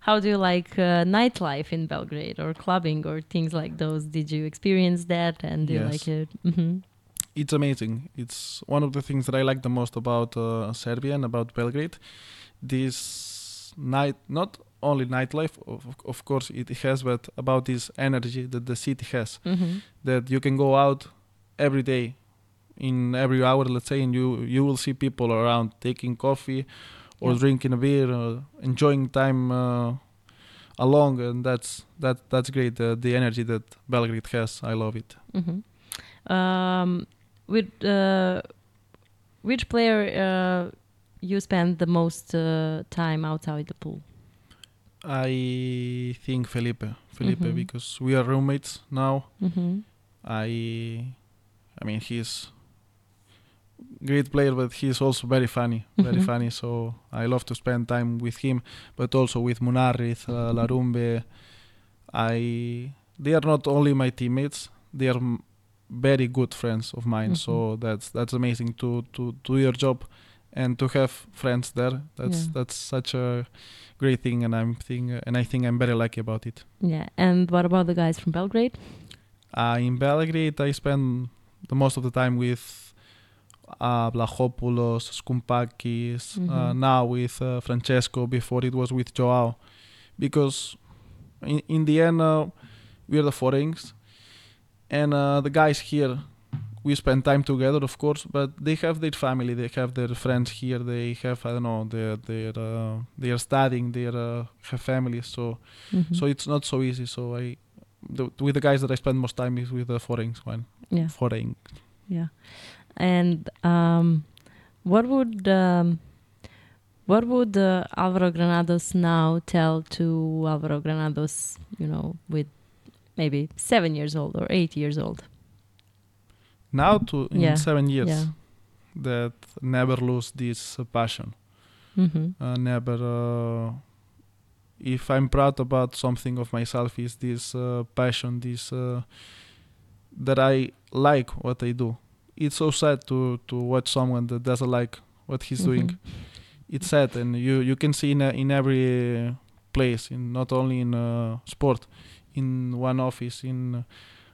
how do you like uh, nightlife in Belgrade or clubbing or things like those? Did you experience that and do you like it? hmm It's amazing. It's one of the things that I like the most about uh, Serbia and about Belgrade. This night, not only nightlife, of, of course it has, but about this energy that the city has. hmm that you can go out every day in every hour let's say and you you will see people around taking coffee or Yeah. drinking a beer or enjoying time uh, along and that's that that's great the, the energy that belgrade has i love it hmm Um, with uh, which player uh, you spend the most uh, time outside the pool? I think felipe felipe Mhm. because we are roommates now. Mm-hmm. i i mean he's great player but he's also very funny very Mhm. funny. So i love to spend time with him but also with Munárriz uh, larumbe. I they are not only my teammates they are m- very good friends of mine. So that's that's amazing to to do your job and to have friends there that's Yeah. that's such a great thing and i'm think and i think i'm very lucky about it Yeah, and what about the guys from Belgrade? uh, in Belgrade, I spend the most of the time with uh, Vlachopoulos, Skoumpakis, uh, Mhm. now with uh, Francesco, before it was with Joao. Because in, in the end, uh, we're the foreigners, and uh, the guys here, we spend time together, of course, but they have their family, they have their friends here, they have, I don't know, they're, they're, uh, they are studying, they uh, have families, so Mhm. so it's not so easy. So I, the, with the guys that I spend most time is with the foreign one. yeah, Foreign. yeah. And um, what would um, what would uh, Alvaro Granados now tell to Alvaro Granados? You know, with maybe seven years old or eight years old. Now to in Yeah, seven years Yeah. that never lose this uh, passion. Mm-hmm. Uh, never. Uh, if I'm proud about something of myself, is this uh, passion, this uh, that I like what I do. It's so sad to to watch someone that doesn't like what he's doing. Mhm. It's sad, and you you can see in in every place, in not only in uh, sport, in one office, in uh,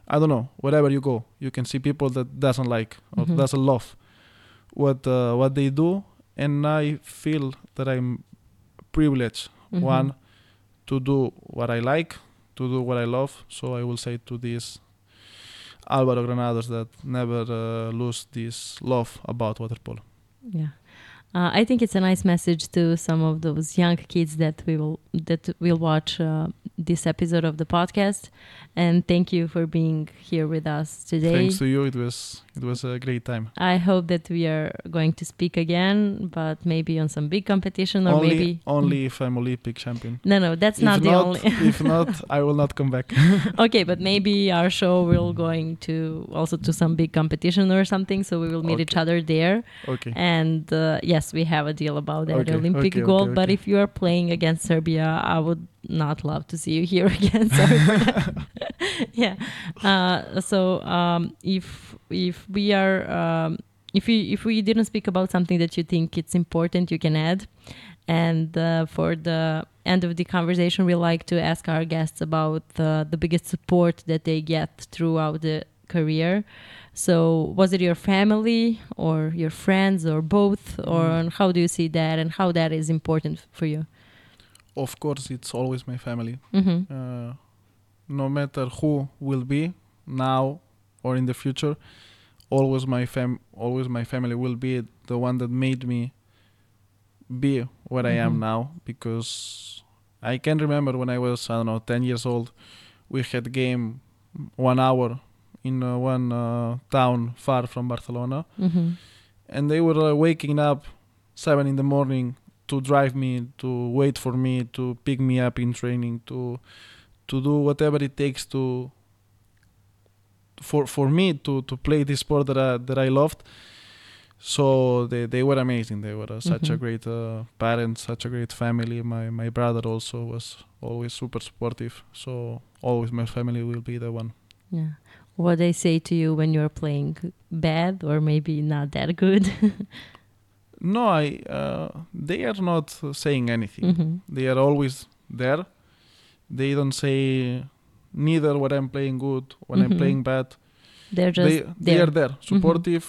I don't know, wherever you go, you can see people that doesn't like or Mhm. doesn't love what uh, what they do, and I feel that I'm privileged Mhm. one to do what I like, to do what I love. So I will say to this Alvaro Granados that never uh, lose this love about water polo. Yeah. Uh, I think it's a nice message to some of those young kids that we will that will watch uh, this episode of the podcast. And thank you for being here with us today. Thanks to you. It was it was a great time. I hope that we are going to speak again, but maybe on some big competition or only maybe only if I'm Olympic champion. No, no, that's if not the only. if not, I will not come back. okay, but maybe our show will going to also to some big competition or something, so we will meet Okay. each other there. Okay. And uh, yes, we have a deal about that Okay, Olympic okay, gold. okay, But if you are playing against Serbia, I would not love to see you here again. Yeah. Uh, so um, if if we are um, if we if we didn't speak about something that you think it's important, you can add. And uh, for the end of the conversation, we like to ask our guests about uh, the biggest support that they get throughout the career. So, was it your family or your friends or both? Or how do you see that and how that is important for you? Of course, it's always my family. hmm Uh, no matter who will be now or in the future, always my fam, always my family will be the one that made me be what I Mhm. am now. Because I can remember when I was I don't know ten years old, we had game one hour in uh, one uh, town far from Barcelona, hmm and they were uh, waking up seven in the morning to drive me to wait for me to pick me up in training to to do whatever it takes to for for me to to play this sport that I, that I loved. So they they were amazing. They were uh, such a Mhm. great uh, parents such a great family. My my brother also was always super supportive. So always my family will be the one. Yeah. What they say to you when you're playing bad or maybe not that good? no i uh, they are not saying anything hmm they are always there they don't say neither when i'm playing good when Mhm. i'm playing bad They're just they, there. they are there supportive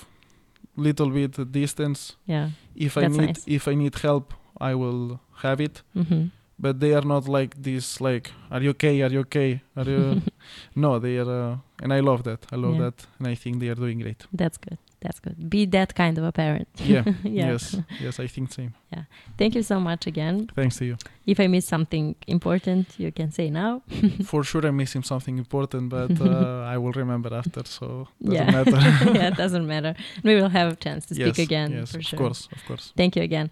little bit distance Yeah. if i need nice. if i need help i will have it hmm but they are not like this like are you okay are you okay are you no they are uh, and i love that i love Yeah. that and i think they are doing great That's good. That's good. Be that kind of a parent. yeah yeah. yes yes i think same Yeah. Thank you so much again. thanks to you If I miss something important, you can say now. for sure i'm missing something important but uh, i will remember after so doesn't yeah. matter yeah, it doesn't matter. We will have a chance to speak yes, again yes for of sure. course of course Thank you again.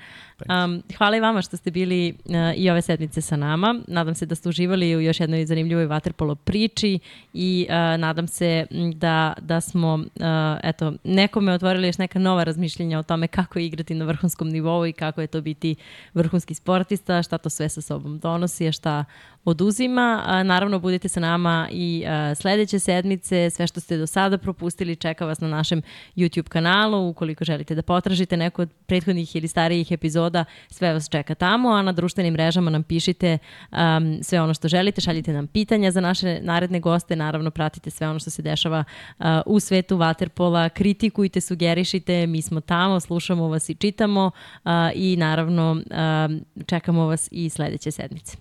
Um, hvala i vama što ste bili uh, i ove sedmice sa nama. Nadam se da ste uživali u još jednoj zanimljivoj vaterpolo priči i uh, nadam se da, da smo uh, eto, nekome otvorili još neka nova razmišljenja o tome kako igrati na vrhunskom nivou i kako je to biti vrhunski sportista, šta to sve sa sobom donosi, a šta oduzima. Naravno, budite sa nama i sledeće sedmice. Sve što ste do sada propustili čeka vas na našem YouTube kanalu. Ukoliko želite da potražite neko od prethodnih ili starijih epizoda, sve vas čeka tamo, a na društvenim mrežama nam pišite um, sve ono što želite, šaljite nam pitanja za naše naredne goste, naravno pratite sve ono što se dešava uh, u svetu Waterpola, kritikujte, sugerišite, mi smo tamo, slušamo vas i čitamo uh, i naravno um, čekamo vas i sledeće sedmice.